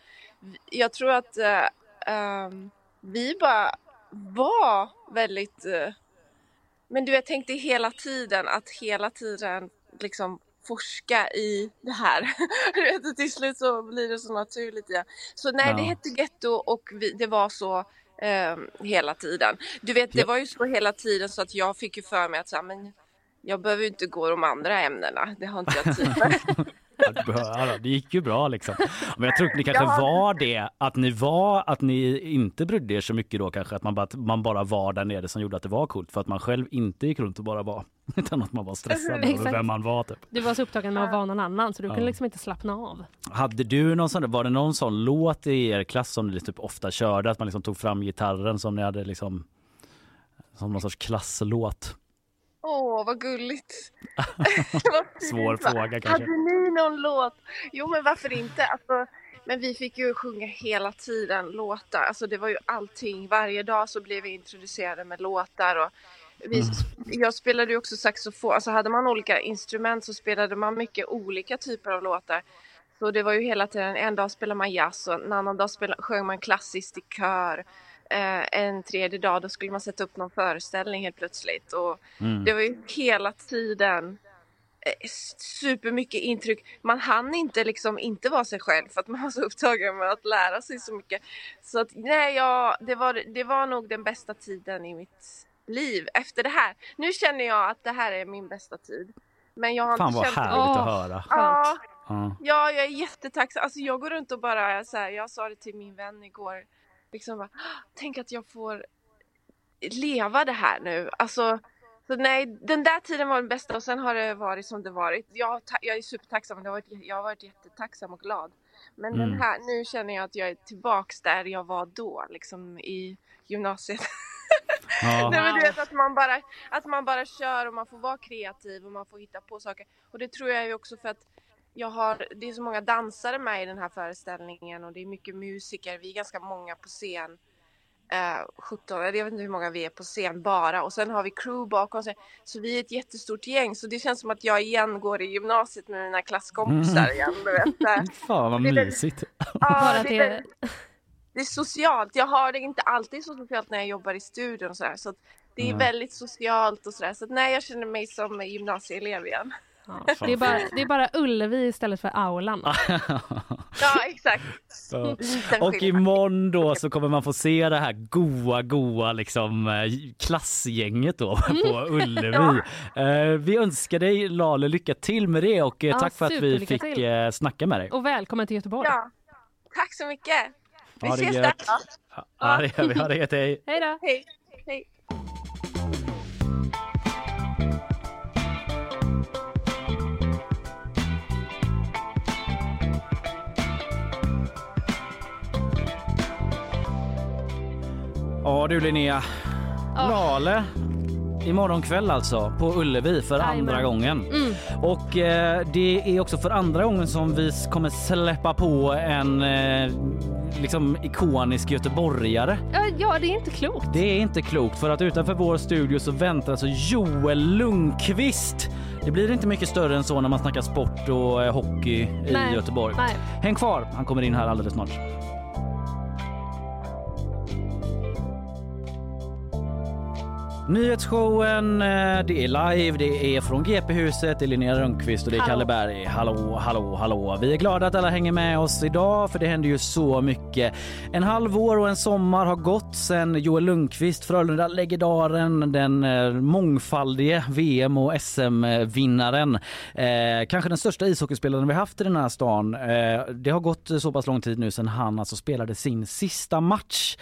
Jag tror att eh, ehm, vi bara var väldigt, eh, men du jag tänkte hela tiden att hela tiden liksom forska i det här. [laughs] Och till slut så blir det så naturligt igen. Så nej, Ja. det hette getto och vi, det var så ehm, hela tiden. Du vet, det var ju så hela tiden så att jag fick ju för mig att så här, men jag behöver ju inte gå de andra ämnena. Det har inte jag tid med. [laughs] Ja, det gick ju bra liksom. Men jag tror att ni kanske [laughs] Ja. var det, att ni var, att ni inte brydde er så mycket då kanske, att man bara, att man bara var där nere som gjorde att det var coolt för att man själv inte gick runt och bara var, [laughs] utan att man var stressad [laughs] över vem man var typ. Du var så upptagen med att vara någon annan så du Ja. kunde liksom inte slappna av. Hade du någon sån, var det någon sån låt i er klass som ni typ ofta körde, att man liksom tog fram gitarren som ni hade liksom som någon sorts klasslåt? Åh, vad gulligt. [laughs] Svår fråga kanske. Hade ni någon låt? Jo, men varför inte? Alltså, men vi fick ju sjunga hela tiden låtar. Alltså det var ju allting. Varje dag så blev vi introducerade med låtar. Och vi, Mm. Jag spelade ju också saxofon. Alltså hade man olika instrument så spelade man mycket olika typer av låtar. Så det var ju hela tiden, en dag spelade man jazz och en annan dag spelade, sjöng man klassiskt i kör. Eh, en tredje dag då skulle man sätta upp någon föreställning helt plötsligt. Och Mm. Det var ju hela tiden eh, supermycket intryck. Man hann inte liksom inte vara sig själv för att man var så upptagen med att lära sig så mycket. Så att nej, ja, det var, det var nog den bästa tiden i mitt liv efter det här. Nu känner jag att det här är min bästa tid. Men jag har Fan inte vad känt härligt att höra. Ja, Ja. ja, jag är jättetacksam. Alltså jag går runt och bara så här, jag sa det till min vän igår. Liksom bara, tänk att jag får leva det här nu. Alltså, så nej, den där tiden var den bästa och sen har det varit som det varit. Jag, jag är supertacksam, det har varit, jag har varit jättetacksam och glad. Men den Mm. här, nu känner jag att jag är tillbaks där jag var då, liksom i gymnasiet. [laughs] Ja. Nej, men du vet att man, bara, att man bara kör och man får vara kreativ och man får hitta på saker. Och det tror jag ju också för att jag har, det är så många dansare med i den här föreställningen och det är mycket musiker. Vi är ganska många på scen. Eh, 17, jag vet inte hur många vi är på scen bara. Och sen har vi crew bakom sig. Så vi är ett jättestort gäng. Så det känns som att jag igen går i gymnasiet med mina klasskompisar Mm. igen. Du vet. [laughs] Fan vad Det mysigt. Ja, Bara det, är, väldigt- det är socialt. Jag har det inte alltid så socialt när jag jobbar i studion och sådär. Så att det är Nej. väldigt socialt och sådär. Så att, nej, jag känner mig som gymnasieelev igen. [laughs] Det är, bara, det är bara Ullevi istället för aulan. [laughs] Ja, exakt. Ja. [laughs] Liten Och imorgon då så kommer man få se det här goa, goa liksom eh, klassgänget då på Ullevi. Eh, Vi önskar dig Lale lycka till med det och eh, Ja, tack för att vi fick till. snacka med dig. Och välkommen till Göteborg. Ja, tack så mycket. Vi Ha det ses gött. där. Ja. Ja, det gör vi. Ha det gött, hej. Hej då. Hej. Hej. Ja du Linnea, Lale imorgon kväll alltså på Ullevi för Jajamän. andra gången. Mm. Och eh, det är också för andra gången som vi kommer släppa på en eh, liksom ikonisk göteborgare. Ja, Ja, det är inte klokt. Det är inte klokt för att utanför vår studio så väntar alltså Joel Lundqvist. Det blir inte mycket större än så när man snackar sport och eh, hockey i Nej, Göteborg. nej. Häng kvar, han kommer in här alldeles snart. Nyhetsshowen, eh, det är live, det är från GP-huset, det är Linnea Rönnqvist och det är Hallå. Kalle Berg. Hallå, hallå, hallå. Vi är glada att alla hänger med oss idag för det händer ju så mycket. En halvår och en sommar har gått sedan Joel Lundqvist, Frölunda-legendaren, den eh, mångfaldige VM och SM-vinnaren, eh, kanske den största ishockeyspelaren vi haft i den här stan. Eh, det har gått så pass lång tid nu sedan han alltså spelade sin sista match.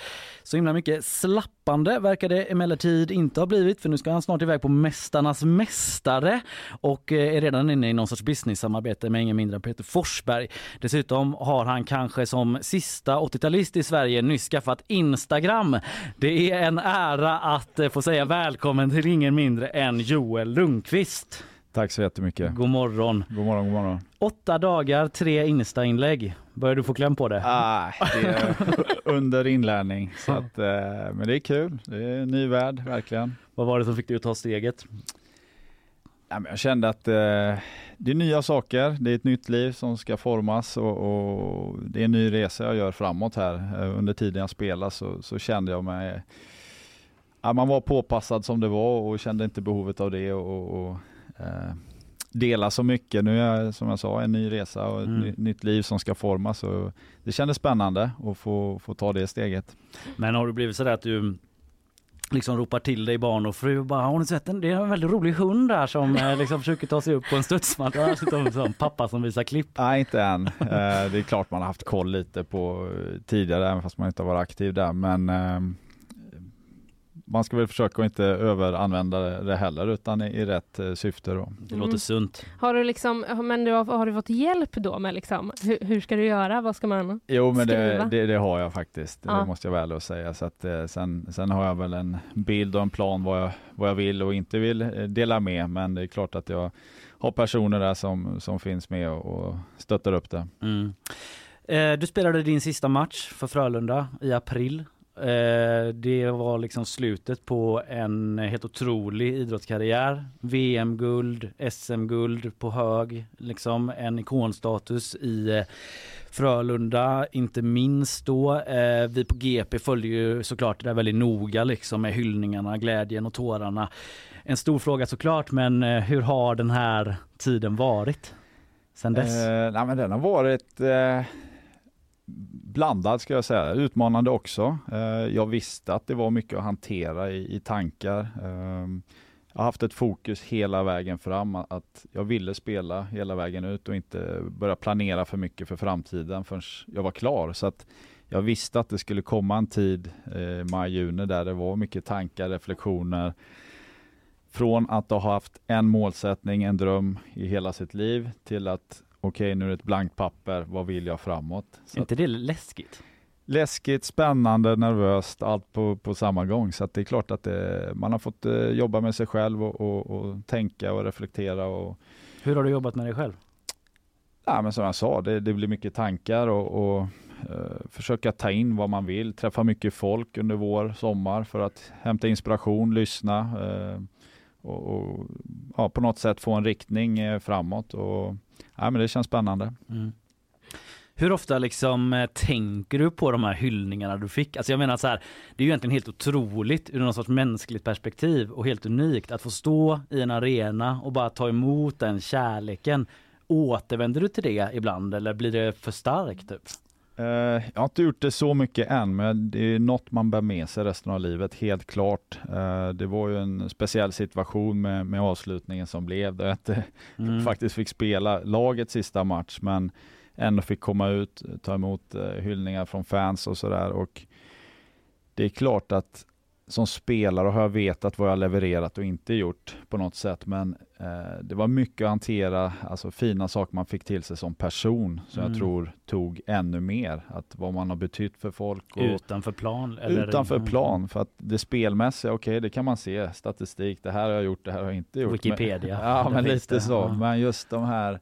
Så himla mycket slappande verkar det emellertid inte ha blivit för nu ska han snart iväg på Mästarnas mästare och eh, är redan inne i någon sorts business-samarbete med ingen mindre än Peter Forsberg. Dessutom har han kanske som sista 80-talist i Sverige nyss skaffat Instagram. Det är en ära att eh, få säga välkommen till ingen mindre än Joel Lundqvist. Tack så jättemycket. God morgon. God morgon, god morgon. Åtta dagar, tre Insta-inlägg. Börjar du få kläm på det? Ah, det är [laughs] under inlärning. Så att, eh, men det är kul. Det är en ny värld, verkligen. Vad var det som fick dig att ta steget? Jag kände att eh, det är nya saker. Det är ett nytt liv som ska formas och, och det är en ny resa jag gör framåt här. Eh, under tiden jag spelar så, så kände jag mig Ja, man var påpassad som det var och kände inte behovet av det och, och dela så mycket. Nu är jag som jag sa en ny resa och ett Mm. ny, nytt liv som ska formas. Och det kändes spännande att få, få ta det steget. Men har du blivit sådär att du liksom ropar till dig barn och fru och bara har ni sett den? Det är en väldigt rolig hund där som eh, liksom försöker ta sig upp på en studsmatta. Som, pappa som visar klipp. Nej, inte än. Eh, det är klart man har haft koll lite på eh, tidigare, även fast man inte har varit aktiv där. Men eh, man ska väl försöka att inte överanvända det- heller, utan i, i rätt eh, syfte. Då. Det låter sunt. Har du liksom, men du har, har du fått hjälp då med liksom, hur, hur ska du göra? Vad ska man Jo, men det, det, det har jag faktiskt. Ja. Det måste jag väl säga. Så att, eh, sen, sen har jag väl en bild och en plan vad jag, vad jag vill och inte vill eh, dela med. Men det är klart att jag har personer där som, som finns med och, och stöttar upp det. Mm. Du spelade din sista match för Frölunda i april. Eh, det var liksom slutet på en helt otrolig idrottskarriär. VM-guld, SM-guld på hög, liksom en ikonstatus i eh, Frölunda, inte minst då. Eh, vi på GP följde ju såklart det där väldigt noga liksom med hyllningarna, glädjen och tårarna. En stor fråga såklart, men eh, hur har den här tiden varit sen dess? Eh, nej, men den har varit eh, blandad ska jag säga, utmanande också. Eh, jag visste att det var mycket att hantera i, i tankar. Ehm, jag har haft ett fokus hela vägen fram, att jag ville spela hela vägen ut och inte börja planera för mycket för framtiden förrän jag var klar. Så att jag visste att det skulle komma en tid, eh, maj, juni, där det var mycket tankar, reflektioner. Från att ha haft en målsättning, en dröm i hela sitt liv till att okej, nu är det ett blankt papper, vad vill jag framåt? Så Är inte det läskigt? läskigt, spännande, nervöst, allt på, på samma gång. Så att det är klart att det, man har fått eh, jobba med sig själv och, och, och tänka och reflektera. Och, Hur har du jobbat med dig själv? ja, men som jag sa, det, det blir mycket tankar och, och eh, försöka ta in vad man vill, träffa mycket folk under vår, sommar för att hämta inspiration, lyssna eh, och, och ja, på något sätt få en riktning eh, framåt. Och, ja, men det känns spännande. Mm. Hur ofta liksom eh, tänker du på de här hyllningarna du fick? Alltså jag menar så här, det är ju egentligen helt otroligt ur någon sorts mänskligt perspektiv och helt unikt att få stå i en arena och bara ta emot den kärleken. Återvänder du till det ibland eller blir det för starkt? Typ? Eh, jag har inte gjort det så mycket än, men det är något man bär med sig resten av livet, helt klart. Eh, det var ju en speciell situation med, med avslutningen som blev, där jag inte [laughs] Mm. faktiskt fick spela lagets sista match, men ändå fick komma ut, ta emot eh, hyllningar från fans och sådär. Och det är klart att som spelare har jag vetat vad jag levererat och inte gjort på något sätt. Men eh, det var mycket att hantera, alltså fina saker man fick till sig som person som Mm. jag tror tog ännu mer. Att vad man har betytt för folk. Och, Utanför plan? Eller? Utanför plan, för att det spelmässiga, okej det kan man se, statistik, det här har jag gjort, det här har jag inte gjort. Wikipedia, Men, [laughs] ja, men lite det, så. ja. Men just de här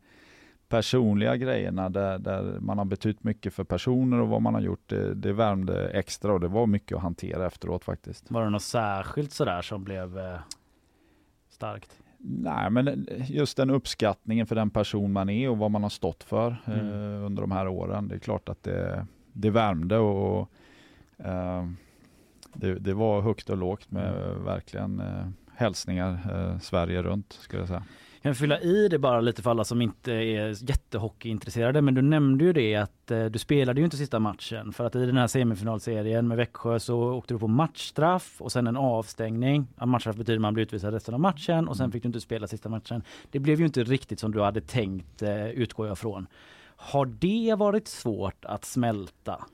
personliga grejerna där, där man har betytt mycket för personer och vad man har gjort, det, det värmde extra och det var mycket att hantera efteråt faktiskt. Var det något särskilt sådär som blev eh, starkt? Nej, men just den uppskattningen för den person man är och vad man har stått för Mm. eh, under de här åren. Det är klart att det, det värmde och eh, det, det var högt och lågt med Mm. verkligen eh, hälsningar eh, Sverige runt skulle jag säga. Kan fylla i det bara lite för alla som inte är jättehockeyintresserade. Men du nämnde ju det att eh, du spelade ju inte sista matchen. För att i den här semifinalserien med Växjö så åkte du på matchstraff och sen en avstängning. Ja, matchstraff betyder att man blir utvisad resten av matchen och sen fick du inte spela sista matchen. Det blev ju inte riktigt som du hade tänkt eh, utgår jag från. Har det varit svårt att smälta?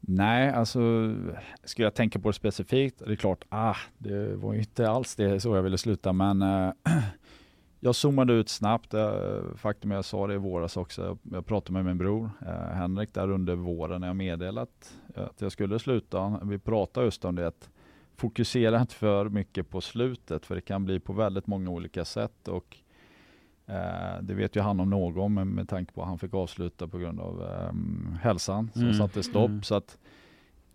Nej, alltså skulle jag tänka på det specifikt, det är klart, ah, det var ju inte alls det så jag ville sluta, men eh, [clears throat] jag zoomade ut snabbt. Eh, faktum är, jag sa det i våras också, jag, pratade med min bror eh, Henrik där under våren när jag meddelat att jag skulle sluta. Vi pratade just om det, att fokusera inte för mycket på slutet, för det kan bli på väldigt många olika sätt. och Eh, det vet ju han om någon med, med tanke på att han fick avsluta på grund av eh, hälsan som Mm. satte stopp. Mm. Så att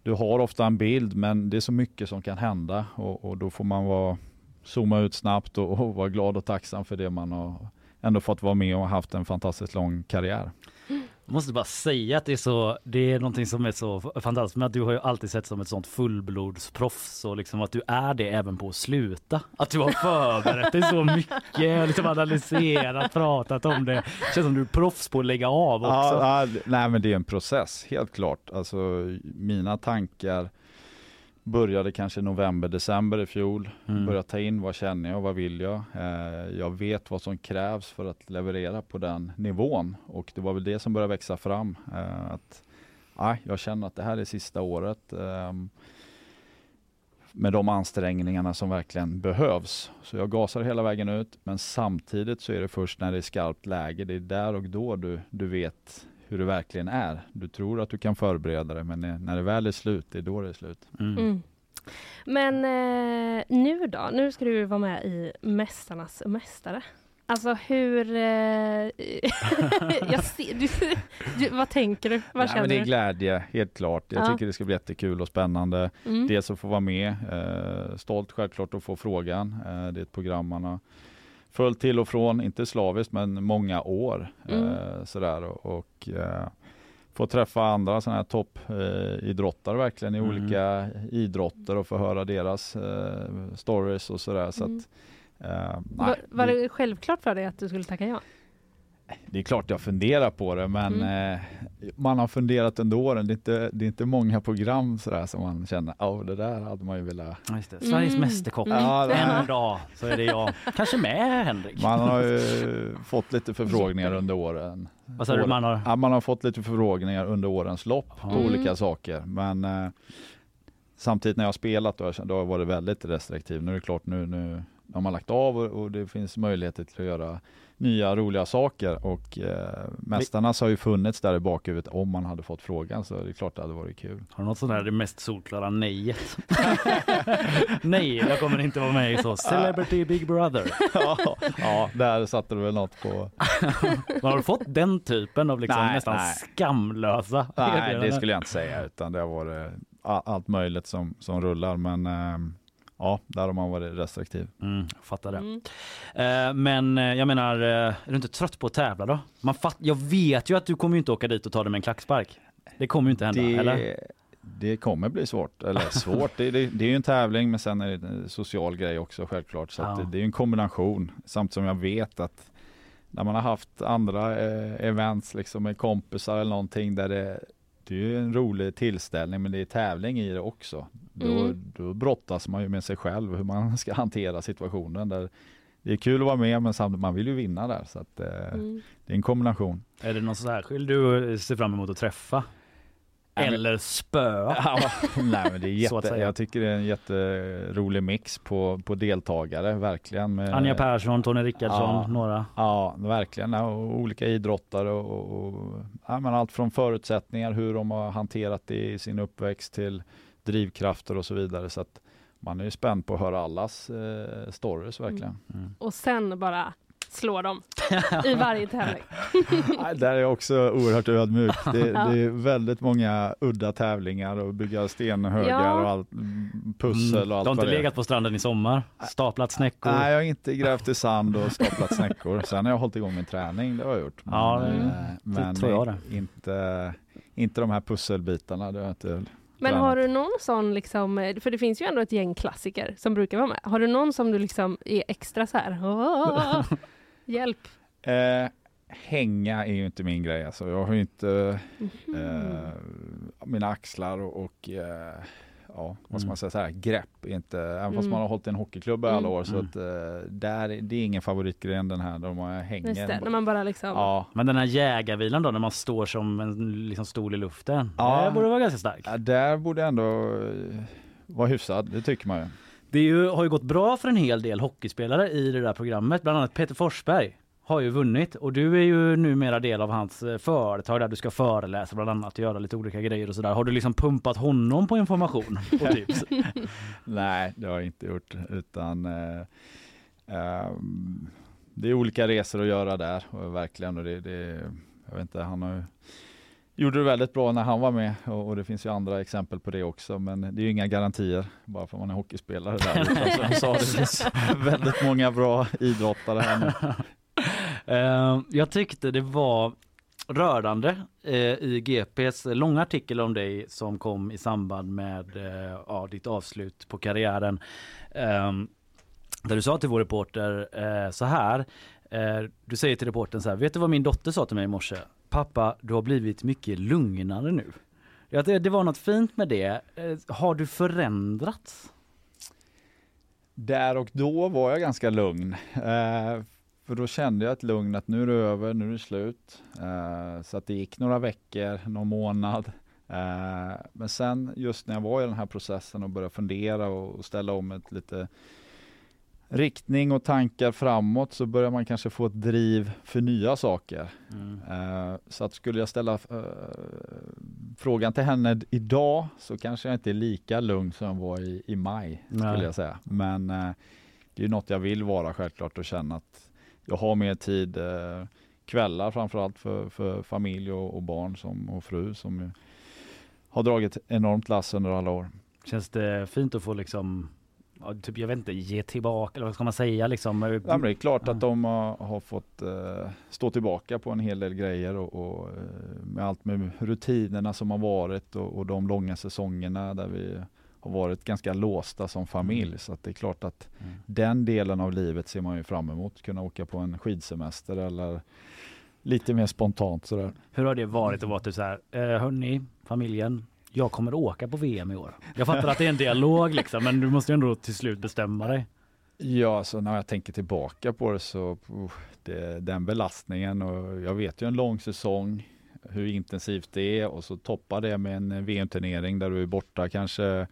du har ofta en bild men det är så mycket som kan hända och, och då får man vara, zooma ut snabbt och, och vara glad och tacksam för det man har ändå fått vara med och haft en fantastiskt lång karriär. Jag måste bara säga att det är så, det är någonting som är så fantastiskt med att du har ju alltid sett som ett sånt fullblodsproffs och liksom att du är det även på att sluta. Att du har förberett dig så mycket, liksom analyserat, pratat om det. Känns som du är proffs på att lägga av också. Ja, ja, nej men det är en process, helt klart. Alltså mina tankar började kanske november, december i fjol. Mm. Började ta in vad känner jag, vad vill jag? Eh, jag vet vad som krävs för att leverera på den nivån och det var väl det som började växa fram. Eh, att, ja, jag känner att det här är sista året. ehm, med de ansträngningarna som verkligen behövs. Så jag gasar hela vägen ut, men samtidigt så är det först när det är skarpt läge, det är där och då du, du vet hur det verkligen är. Du tror att du kan förbereda dig, men när det väl är slut, det är då det är slut. Mm. Men eh, nu då? Nu ska du vara med i Mästarnas Mästare. Alltså hur... Eh, [laughs] jag ser, du, du, vad tänker du? Vad Nej, känner men det är glädje, helt klart. Jag Ja. tycker det ska bli jättekul och spännande. Mm. Dels att få vara med, eh, stolt självklart att få frågan. Eh, det är ett program man har följt till och från, inte slaviskt men många år. Mm. Eh, sådär, och, och eh, få träffa andra sådana här toppidrottare eh, verkligen i Mm. olika idrotter och få höra deras eh, stories och sådär. Så Mm. att, eh, Var, var det självklart för dig att du skulle tacka ja? Det är klart jag funderar på det, men Mm. eh, man har funderat under åren. Det är inte, det är inte många program sådär som man känner, ja det där hade man ju velat. Ja, just det. Sveriges Mm. Mästerkock. Ja, det- En dag så är det jag. Kanske med Henrik. Man har ju fått lite förfrågningar under åren. Vad sa du, man har- Ja, man har fått lite förfrågningar under årens lopp på Mm. olika saker. Men eh, samtidigt när jag har spelat då, då har jag varit väldigt restriktiv. Nu är det klart, nu, nu har man lagt av och, och det finns möjligheter till att göra nya roliga saker och eh, Mästarnas har ju funnits där i bakhuvudet om man hade fått frågan så det är klart det hade varit kul. Har du något sånt där det mest solklara nejet? [laughs] Nej, jag kommer inte vara med i så. Celebrity Big Brother. [laughs] ja, ja, där satte du väl något på. Men [laughs] har du fått den typen av liksom Nej, nästan nej. skamlösa Nej, det skulle jag inte säga utan det har varit a- allt möjligt som, som rullar men ehm, ja, där har man varit restriktiv. Mm, jag fattar det. Eh, men eh, jag menar, eh, är du inte trött på att tävla då? Man fatt, jag vet ju att du kommer inte åka dit och ta det med en klackspark. Det kommer ju inte hända, Det, eller? det kommer bli svårt, eller [laughs] svårt, det, det, det är ju en tävling men sen är det en social grej också självklart. Så att Ja. det, det är ju en kombination samtidigt som jag vet att när man har haft andra eh, events liksom med kompisar eller någonting där det det är ju en rolig tillställning men det är tävling i det också. Då, Mm. då brottas man ju med sig själv hur man [laughs] ska hantera situationen. Där det är kul att vara med men samtidigt man vill ju vinna där så att eh, Mm. det är en kombination. Är det någon särskild du ser fram emot att träffa? Eller spöa. [laughs] Ja, nej, men det är [laughs] jätte, jag tycker det är en jätterolig mix på, på deltagare, verkligen. Med, Anja Persson, Tony Rickardsson, Ja. några. Ja, verkligen. Ja, och olika idrottare och, och ja, men allt från förutsättningar, hur de har hanterat det i sin uppväxt till drivkrafter och så vidare. Så att man är ju spänd på att höra allas eh, stories verkligen. Och sen bara slå dem i varje tävling. [laughs] Där är jag också oerhört ödmjuk. Det, [laughs] det är väldigt många udda tävlingar och bygga stenhögar Ja. och allt, mm, pussel och allt Du har inte legat på stranden i sommar? Staplat snäckor? Nej, jag har inte grävt i sand och staplat snäckor. Sen har jag hållit igång min träning, det har jag gjort. Ja, det- eh, men jag det. Inte, inte de här pusselbitarna. Det har jag inte Men har du någon sån, liksom, eh, för det finns ju ändå ett gäng klassiker som brukar vara med. Har du någon som du liksom är extra så här, "Åh, hjälp? Eh, hänga är ju inte min grej. Alltså. Jag har ju inte Mhm. eh, mina axlar och, och eh, ja, vad ska Mm. man säga, så här, grepp. Inte, även fast Mm. man har hållit i en hockeyklubb i alla Mm. år så Mm. att, eh, där, det är ingen favoritgren den här. De har hänger. Just det, när man bara liksom... Ja, Men den här jägarvilan då, när man står som en liksom, stol i luften. Ja. Det borde vara ganska stark. ja, där borde ändå eh, vara hyfsad, det tycker man ju. Det ju, har ju gått bra för en hel del hockeyspelare i det där programmet. Bland annat Peter Forsberg har ju vunnit och du är ju numera del av hans eh, företag där du ska föreläsa bland annat och göra lite olika grejer och sådär. Har du liksom pumpat honom på information och tips? [laughs] Nej, det har jag inte gjort utan eh, eh, det är olika resor att göra där och verkligen och det, det jag vet inte, han har ju gjorde det väldigt bra när han var med och, och det finns ju andra exempel på det också men det är ju inga garantier bara för att man är hockeyspelare där. Som jag sa, det finns [laughs] väldigt många bra idrottare här nu. [laughs] Eh, jag tyckte det var rörande eh, i GPs långa artikel om dig som kom i samband med eh, ja, ditt avslut på karriären. Eh, där du sa till vår reporter eh, så här. Du säger till reportern så här, vet du vad min dotter sa till mig i morse? Pappa, du har blivit mycket lugnare nu. Det, det var något fint med det. Eh, har du förändrats? Där och då var jag ganska lugn. Eh, för då kände jag ett lugn att nu är det över, nu är det slut. Eh, så att det gick några veckor, någon månad. Eh, men sen just när jag var i den här processen och började fundera och, och ställa om ett lite riktning och tankar framåt så börjar man kanske få ett driv för nya saker. Eh, så att skulle jag ställa eh, frågan till henne idag så kanske jag inte är lika lugn som jag var i, i maj skulle Nej. jag säga. Men eh, det är något jag vill vara självklart och känna att jag har mer tid kvällar framförallt för, för familj och, och barn som, och fru som har dragit enormt lass under alla år. Känns det fint att få liksom ja, typ, jag vet inte, ge tillbaka eller vad ska man säga liksom? Ja, men det är klart att de har, har fått eh, stå tillbaka på en hel del grejer och, och eh, med allt med rutinerna som har varit och, och de långa säsongerna där vi har varit ganska låsta som familj. Så att det är klart att den delen av livet ser man ju fram emot. Kunna åka på en skidsemester eller lite mer spontant sådär. Hur har det varit att vara typ så här, eh, hörni, familjen, jag kommer åka på VM i år. Jag fattar att det är en dialog liksom, men du måste ju ändå till slut bestämma dig. Ja, så när jag tänker tillbaka på det så uh, det, den belastningen och jag vet ju en lång säsong hur intensivt det är och så toppar det med en VM-turnering där du är borta kanske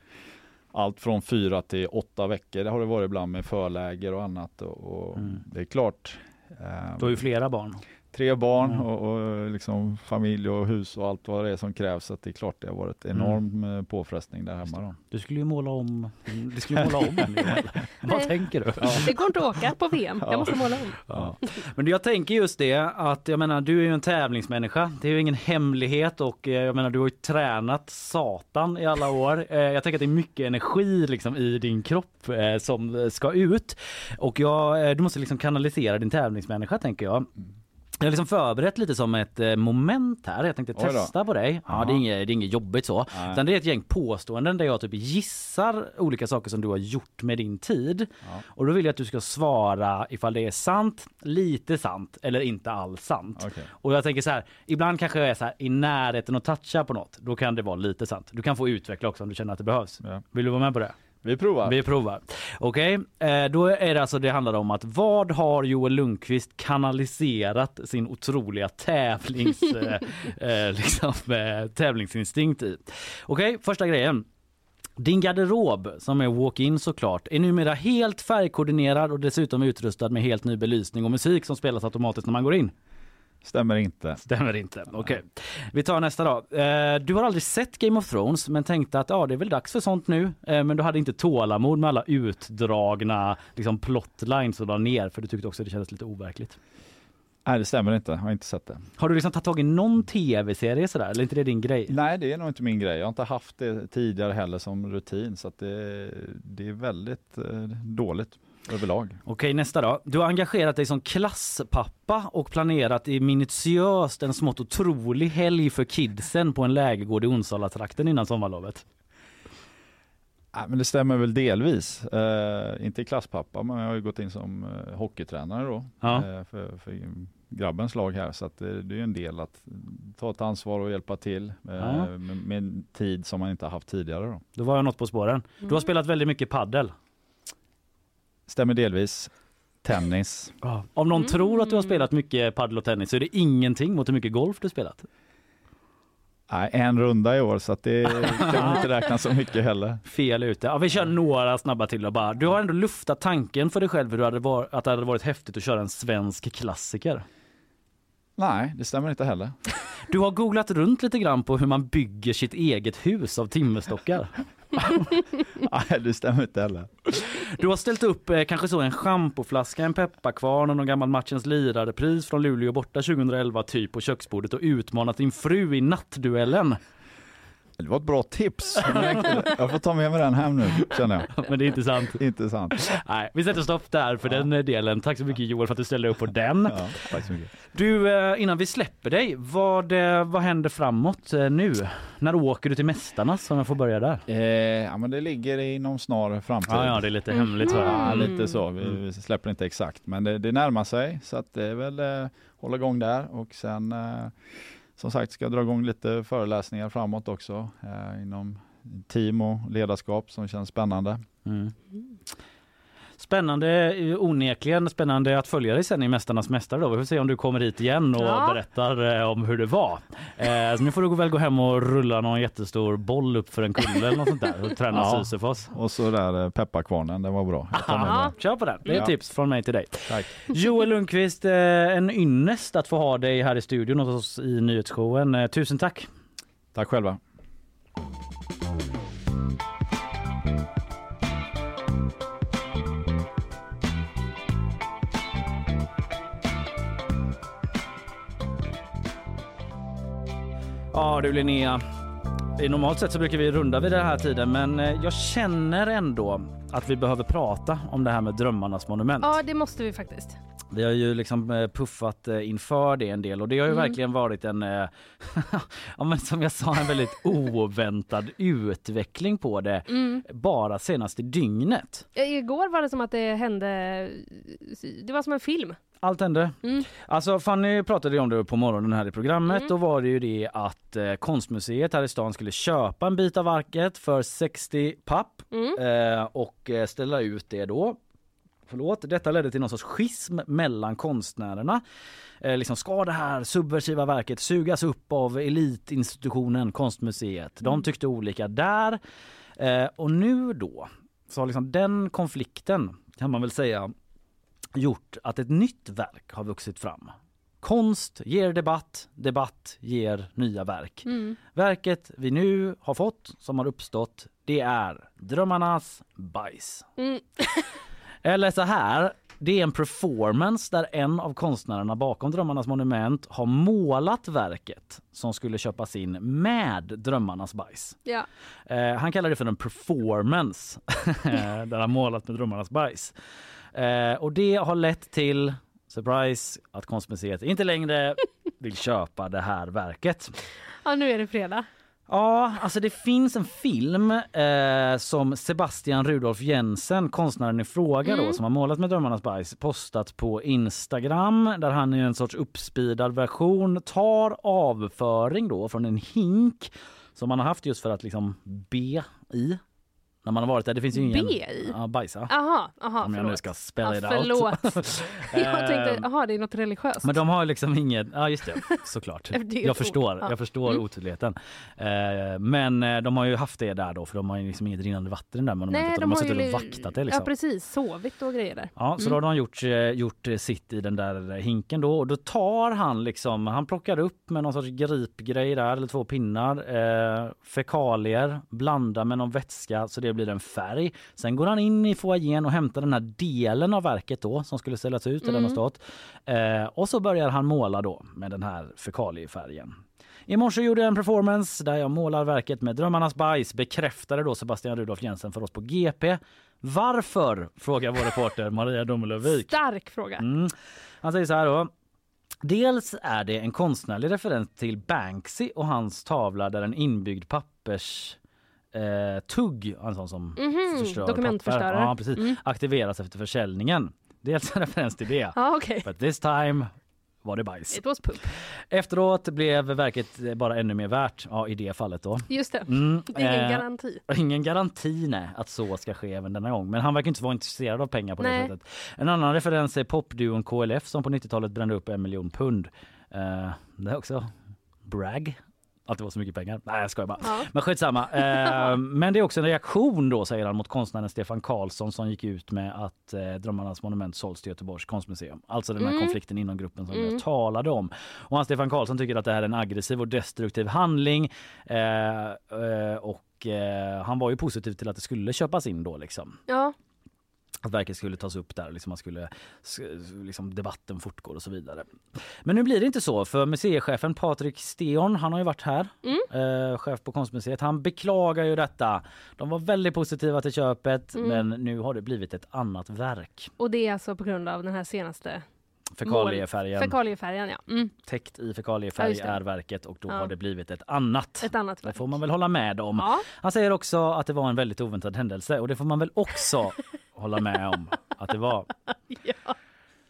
allt från fyra till åtta veckor. Det har det varit ibland med förläger och annat och, och Mm. det är klart. eh, Du har ju flera barn. Tre barn Mm. och, och liksom familj och hus och allt vad det är som krävs. Så att det är klart det har varit Mm. enorm eh, påfrestning där hemma. Då. Du skulle ju måla om, du skulle måla om. [laughs] Vad Nej. tänker du? Det går inte att åka på VM, jag måste måla om. Ja. Men jag tänker just det att jag menar du är ju en tävlingsmänniska. Det är ju ingen hemlighet och eh, jag menar du har ju tränat satan i alla år. Eh, Jag tänker att det är mycket energi liksom i din kropp som ska ut och jag, du måste liksom kanalisera din tävlingsmänniska tänker jag. Jag har liksom förberett lite som ett eh, moment här. Jag tänkte testa på dig. Ja, det, är inget, det är inget jobbigt så. Nej. Utan det är ett gäng påståenden där jag typ gissar olika saker som du har gjort med din tid. Och då vill jag att du ska svara ifall det är sant, lite sant eller inte alls sant. Okej. Och jag tänker så här, ibland kanske jag är så här i närheten att toucha på något. Då kan det vara lite sant. Du kan få utveckla också om du känner att det behövs. Ja. Vill du vara med på det? Vi provar. Vi provar. Okej, eh, då är det alltså det handlar om att vad har Joel Lundqvist kanaliserat sin otroliga tävlings, [laughs] eh, eh, liksom, eh, tävlingsinstinkt i? Okej, första grejen. Din garderob, som är walk-in såklart, är numera helt färgkoordinerad och dessutom utrustad med helt ny belysning och musik som spelas automatiskt när man går in. Stämmer inte. Stämmer inte. Okej. Vi tar nästa då. Eh, du har aldrig sett Game of Thrones men tänkte att ja, det är väl dags för sånt nu. Eh, men du hade inte tålamod med alla utdragna liksom, plotlines och la ner för du tyckte också det kändes lite overkligt. Nej, det stämmer inte. Jag har inte sett det. Har du liksom tagit tag i någon tv-serie sådär eller är inte det din grej? Nej, det är nog inte min grej. Jag har inte haft det tidigare heller som rutin så att det, det är väldigt eh, dåligt överlag. Okej, nästa då. Du har engagerat dig som klasspappa och planerat i minutiöst en smått otrolig helg för kidsen på en lägergård i Onsala-trakten innan sommarlovet. Nej, men det stämmer väl delvis. Eh, inte klasspappa, men jag har ju gått in som eh, hockeytränare då Ja. eh, för, för grabbens lag här. Så att det, det är en del att ta ett ansvar och hjälpa till eh, Ja. med, med tid som man inte har haft tidigare. Då. Då var jag något på spåren. Du har Mm. spelat väldigt mycket paddel. Stämmer delvis. Tennis. Om någon tror att du har spelat mycket paddel och tennis så är det ingenting mot hur mycket golf du spelat. Nej, en runda i år så att det [laughs] kan inte räkna så mycket heller. Fel ute. Ja, vi kör några snabba till och bara. Du har ändå luftat tanken för dig själv hur du hade var, att det hade varit häftigt att köra en svensk klassiker. Nej, det stämmer inte heller. Du har googlat runt lite grann på hur man bygger sitt eget hus av timmerstockar. [laughs] [laughs] Nej, det stämmer inte heller. Du har ställt upp eh, kanske så en schampoflaska, en pepparkvarn och någon gammal matchens lirare-pris från Luleå borta 2011 typ på köksbordet och utmanat din fru i nattduellen. Det var ett bra tips. [laughs] Jag får ta med mig den hem nu känner jag. Men det är inte sant. Inte sant. Nej, vi sätter stopp där för den eh, delen. Tack så mycket Joel för att du ställde upp på den. Ja, tack så mycket. Du, eh, innan vi släpper dig, vad, eh, vad händer framåt nu? När åker du till Mästarnas om jag får börja där? Eh, ja, men det ligger inom snar framtid. Ja, ja, det är lite hemligt, va? Ja, Mm. lite så. Vi, vi släpper inte exakt, men det, det närmar sig så att det är väl eh, hålla igång där och sen eh, som sagt ska jag dra igång lite föreläsningar framåt också eh, inom team och ledarskap som känns spännande. Mm. Spännande, eh, onekligen spännande att följa dig sen i Mästarnas mästare då. Vi får se om du kommer hit igen och Ja. berättar eh, om hur det var. Eh, så nu får du väl gå hem och rulla någon jättestor boll upp för en kulle eller något sånt där och träna [laughs] Ja. Sisyfos. Och så där eh, pepparkvarnen, den var bra. Kör på den. Det är ett Ja. tips från mig till dig. Tack. Joel Lundqvist, eh, en ynnest att få ha dig här i studion hos oss i nyhetsshowen. Eh, Tusen tack! Tack själva. Ja du Linnea, normalt sett så brukar vi runda vid den här tiden men eh, jag känner ändå att vi behöver prata om det här med drömmarnas monument. Ja, det måste vi faktiskt. Vi har ju liksom eh, puffat eh, inför det en del och det har ju Mm. verkligen varit en, [laughs] ja, men som jag sa, en väldigt [laughs] oväntad utveckling på det Mm. bara senaste dygnet. Igår var det som att det hände, det var som en film. Allt hände. Mm. Alltså Fanny pratade ju om det på morgonen här i programmet. Mm. Då var det ju det att eh, konstmuseet här i stan skulle köpa en bit av arket för 60 papp Mm. eh, och eh, ställa ut det då. Förlåt, detta ledde till någon sorts schism mellan konstnärerna. Eh, liksom, ska det här subversiva verket sugas upp av elitinstitutionen Konstmuseet? De Mm. tyckte olika där. Eh, och nu då så har liksom den konflikten kan man väl säga gjort att ett nytt verk har vuxit fram. Konst ger debatt, debatt ger nya verk. Mm. Verket vi nu har fått, som har uppstått, det är Drömmarnas bajs. Mm. [laughs] Eller så här, det är en performance där en av konstnärerna bakom Drömmarnas monument har målat verket som skulle köpas in med Drömmarnas bajs. Ja. Eh, han kallar det för en performance [laughs] där han målat med Drömmarnas bajs. Eh, och det har lett till, surprise, att Konstmuseet inte längre [laughs] vill köpa det här verket. ja, nu är det fredag. Ja, alltså det finns en film eh, som Sebastian Rudolf Jensen, konstnären i fråga då, Mm. som har målat med Drömmarnas bajs, postat på Instagram där han i en sorts uppspeedad version tar avföring då från en hink som han har haft just för att liksom be i när man har varit där. Det finns ju ingen... B i? Ja, bajsa. Aha, aha, Om jag nu förlåt. ska spela ja, förlåt. out. [laughs] jag tänkte, Ehm, aha det är något religiöst. Men de har liksom inget, ja just det, såklart. [laughs] Det jag förstår, Ja. jag förstår Mm. otydligheten. Eh, men eh, de har ju haft det där då för de har ju liksom inget rinnande vatten det där monumentet. Nej, och de, de har suttit och vaktat det liksom. Ja precis, sovit och grejer där. Ja, så Mm. då har de gjort, eh, gjort eh, sitt i den där hinken då och då tar han liksom, han plockar upp med någon sorts gripgrej där eller två pinnar, eh, fekalier, blandar med någon vätska så det blir en färg. Sen går han in i foajén och hämtar den här delen av verket då som skulle ställas ut Mm. stått. Eh, och så börjar han måla då med den här fekaliefärgen. I morse gjorde jag en performance där jag målar verket med Drömmarnas bajs bekräftade då Sebastian Rudolf Jensen för oss på GP. Varför? frågar vår reporter Maria Domelövik. Stark fråga. Mm. Han säger så här då. Dels är det en konstnärlig referens till Banksy och hans tavla där en inbyggd pappers eh, tugg, en sån som Mhm, förstör dokumentförstörare. papper, ja, precis, Mm. aktiveras efter försäljningen. Dels en [laughs] referens till det. Ja, okej. But this time var det bajs. It was poop. Efteråt blev verket bara ännu mer värt, ja i det fallet då. Just det. Mm, Det är ingen eh, garanti. Ingen garanti nej, att så ska ske även denna gång. Men han verkar inte vara intresserad av pengar på Nej. det sättet. En annan referens är popduon KLF som på 90-talet brände upp en miljon pund. Eh, det är också brag. Att det var så mycket pengar. Nej jag skojar bara. Ja. Men skitsamma. [laughs] Eh, men det är också en reaktion då säger han mot konstnären Stefan Karlsson som gick ut med att eh, Drömmarnas monument såls till Göteborgs konstmuseum. Alltså den här Mm. konflikten inom gruppen som Mm. jag talade om. Och han Stefan Karlsson tycker att det här är en aggressiv och destruktiv handling. Eh, eh, och eh, han var ju positiv till att det skulle köpas in då liksom. Ja. Att verket skulle tas upp där, liksom man skulle, liksom debatten fortgår och så vidare. Men nu blir det inte så för museichefen Patrik Steon, han har ju varit här, eh, chef på konstmuseet. Han beklagar ju detta. De var väldigt positiva till köpet Mm. men nu har det blivit ett annat verk. Och det är alltså på grund av den här senaste Fekaliefärgen. Fekaliefärgen ja. Mm. Täckt i Ja, fekaliefärg det. är verket och då Ja. har det blivit ett annat. Ett annat Det får man väl hålla med om. Ja. Han säger också att det var en väldigt oväntad händelse och det får man väl också [laughs] hålla med om att det var.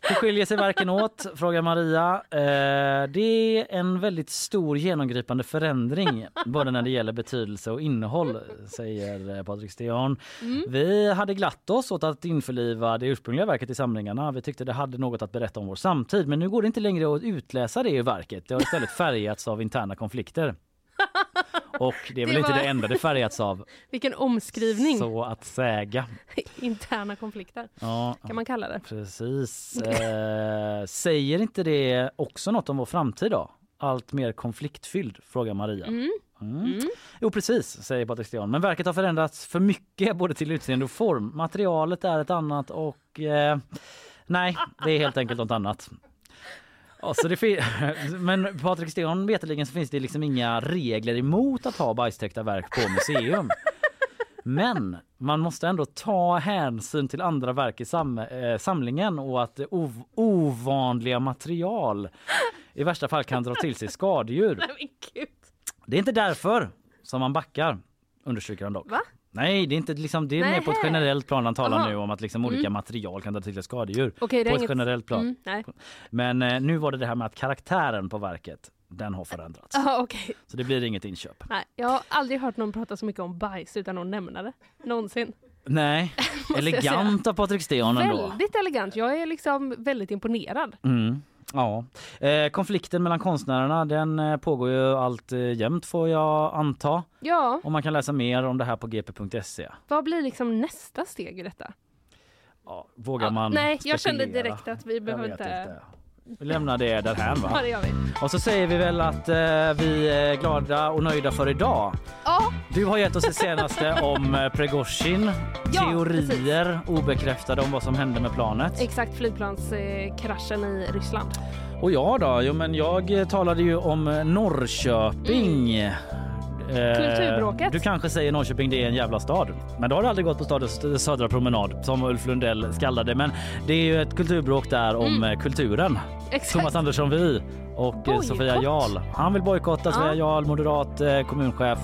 Hur skiljer sig verken åt? frågar Maria. Eh, det är en väldigt stor genomgripande förändring både när det gäller betydelse och innehåll, säger eh, Patrik Steon. Mm. Vi hade glatt oss åt att införliva det ursprungliga verket i samlingarna. Vi tyckte det hade något att berätta om vår samtid. Men nu går det inte längre att utläsa det i verket. Det har istället färgats av interna konflikter. Och det är väl Det inte var- det enda det färgats av, [laughs] Vilken omskrivning. så att säga. [laughs] Interna konflikter Ja, kan man kalla det. Precis. [laughs] Eh, säger inte det också något om vår framtid då? Allt mer konfliktfylld, frågar Maria. Mm. Mm. Jo precis, säger Patrik Stian. Men verket har förändrats för mycket både till utseende och form. Materialet är ett annat och eh, nej, det är helt enkelt något annat. Ja, så det fin- [laughs] men Patrik Sten veterligen så finns det liksom inga regler emot att ha bajstäckta verk på museum. Men man måste ändå ta hänsyn till andra verk i sam eh, samlingen och att ov- ovanliga material i värsta fall kan dra till sig skadedjur. [laughs] Det är inte därför som man backar, understryker han dock. Va? Nej, det är inte liksom, det är mer på ett generellt plan han talar Aha. nu om att liksom olika Mm. material kan dra till skadedjur. Är på ett inget- generellt plan. Mm, nej. Men eh, nu var det det här med att karaktären på verket, den har förändrats. Ja, okej. Så det blir inget inköp. Nej, jag har aldrig hört någon prata så mycket om bajs utan att nämna det. Någonsin. Nej, [laughs] elegant av Patrik Sten ändå. Väldigt elegant. Jag är liksom väldigt imponerad. Mm. Ja. Eh, konflikten mellan konstnärerna den eh, pågår ju allt eh, jämt får jag anta. Ja, Och man kan läsa mer om det här på gp.se. vad blir liksom nästa steg i detta? Ja, vågar man Nej, jag kände spekulera? direkt att vi behöver vet inte... Vi lämnar det därhän va? [laughs] Ja, det gör vi. Och så säger vi väl att eh, vi är glada och nöjda för idag. Ja, Du har gett oss det senaste [laughs] om eh, Prigozjin. Ja, Teorier obekräftade om vad som hände med planet. exakt flygplanskraschen i Ryssland. Och jag då? Jo men jag eh, talade ju om Norrköping. Eh, Kulturbråket. Du kanske säger Norrköping det är en jävla stad. Men då har du aldrig gått på stadens södra promenad som Ulf Lundell skallade. Men det är ju ett kulturbråk där om Mm. eh, kulturen. Exakt. Thomas Andersson Vi och eh, Bojkott. Sofia Jarl. Han vill bojkotta Sofia Ja. Jarl, moderat eh, kommunchef.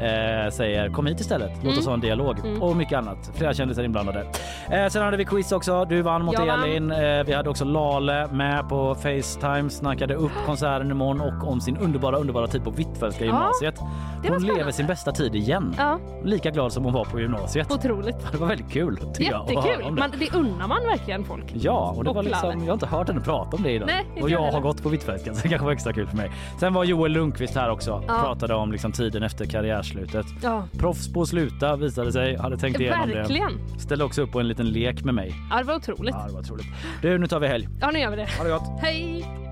eh, säger kom hit istället, låt Mm. oss ha en dialog Mm. och mycket annat. Flera kändisar inblandade. Eh, sen hade vi quiz också. Du vann mot Jag vann. Elin. Eh, vi hade också Lale med på Facetime, snackade upp [gasps] konserten imorgon och om sin underbara, underbara tid på Hvitfeldtska Ja, gymnasiet. var Hon lever sin bästa tid igen. Ja. Lika glad som hon var på gymnasiet. Otroligt. Det var väldigt kul. jag, Jättekul. om det. Man, det unnar man verkligen folk. Ja, och det var Och liksom, Lalle. jag har inte hört henne prata om det idag. Nej, och jag jag har gått på Hvitfeldtska så det kanske var extra kul för mig. Sen var Joel Lundqvist här också. Ja. Pratade om liksom tiden efter karriärslutet. Ja. Proffs på att sluta visade sig. Hade tänkt igenom Verkligen. det. Ställde också upp på en liten lek med mig. Ja, det var otroligt. Ja, det var otroligt. Du, nu tar vi helg. Ja, nu gör vi det. Ha det gott. Hej!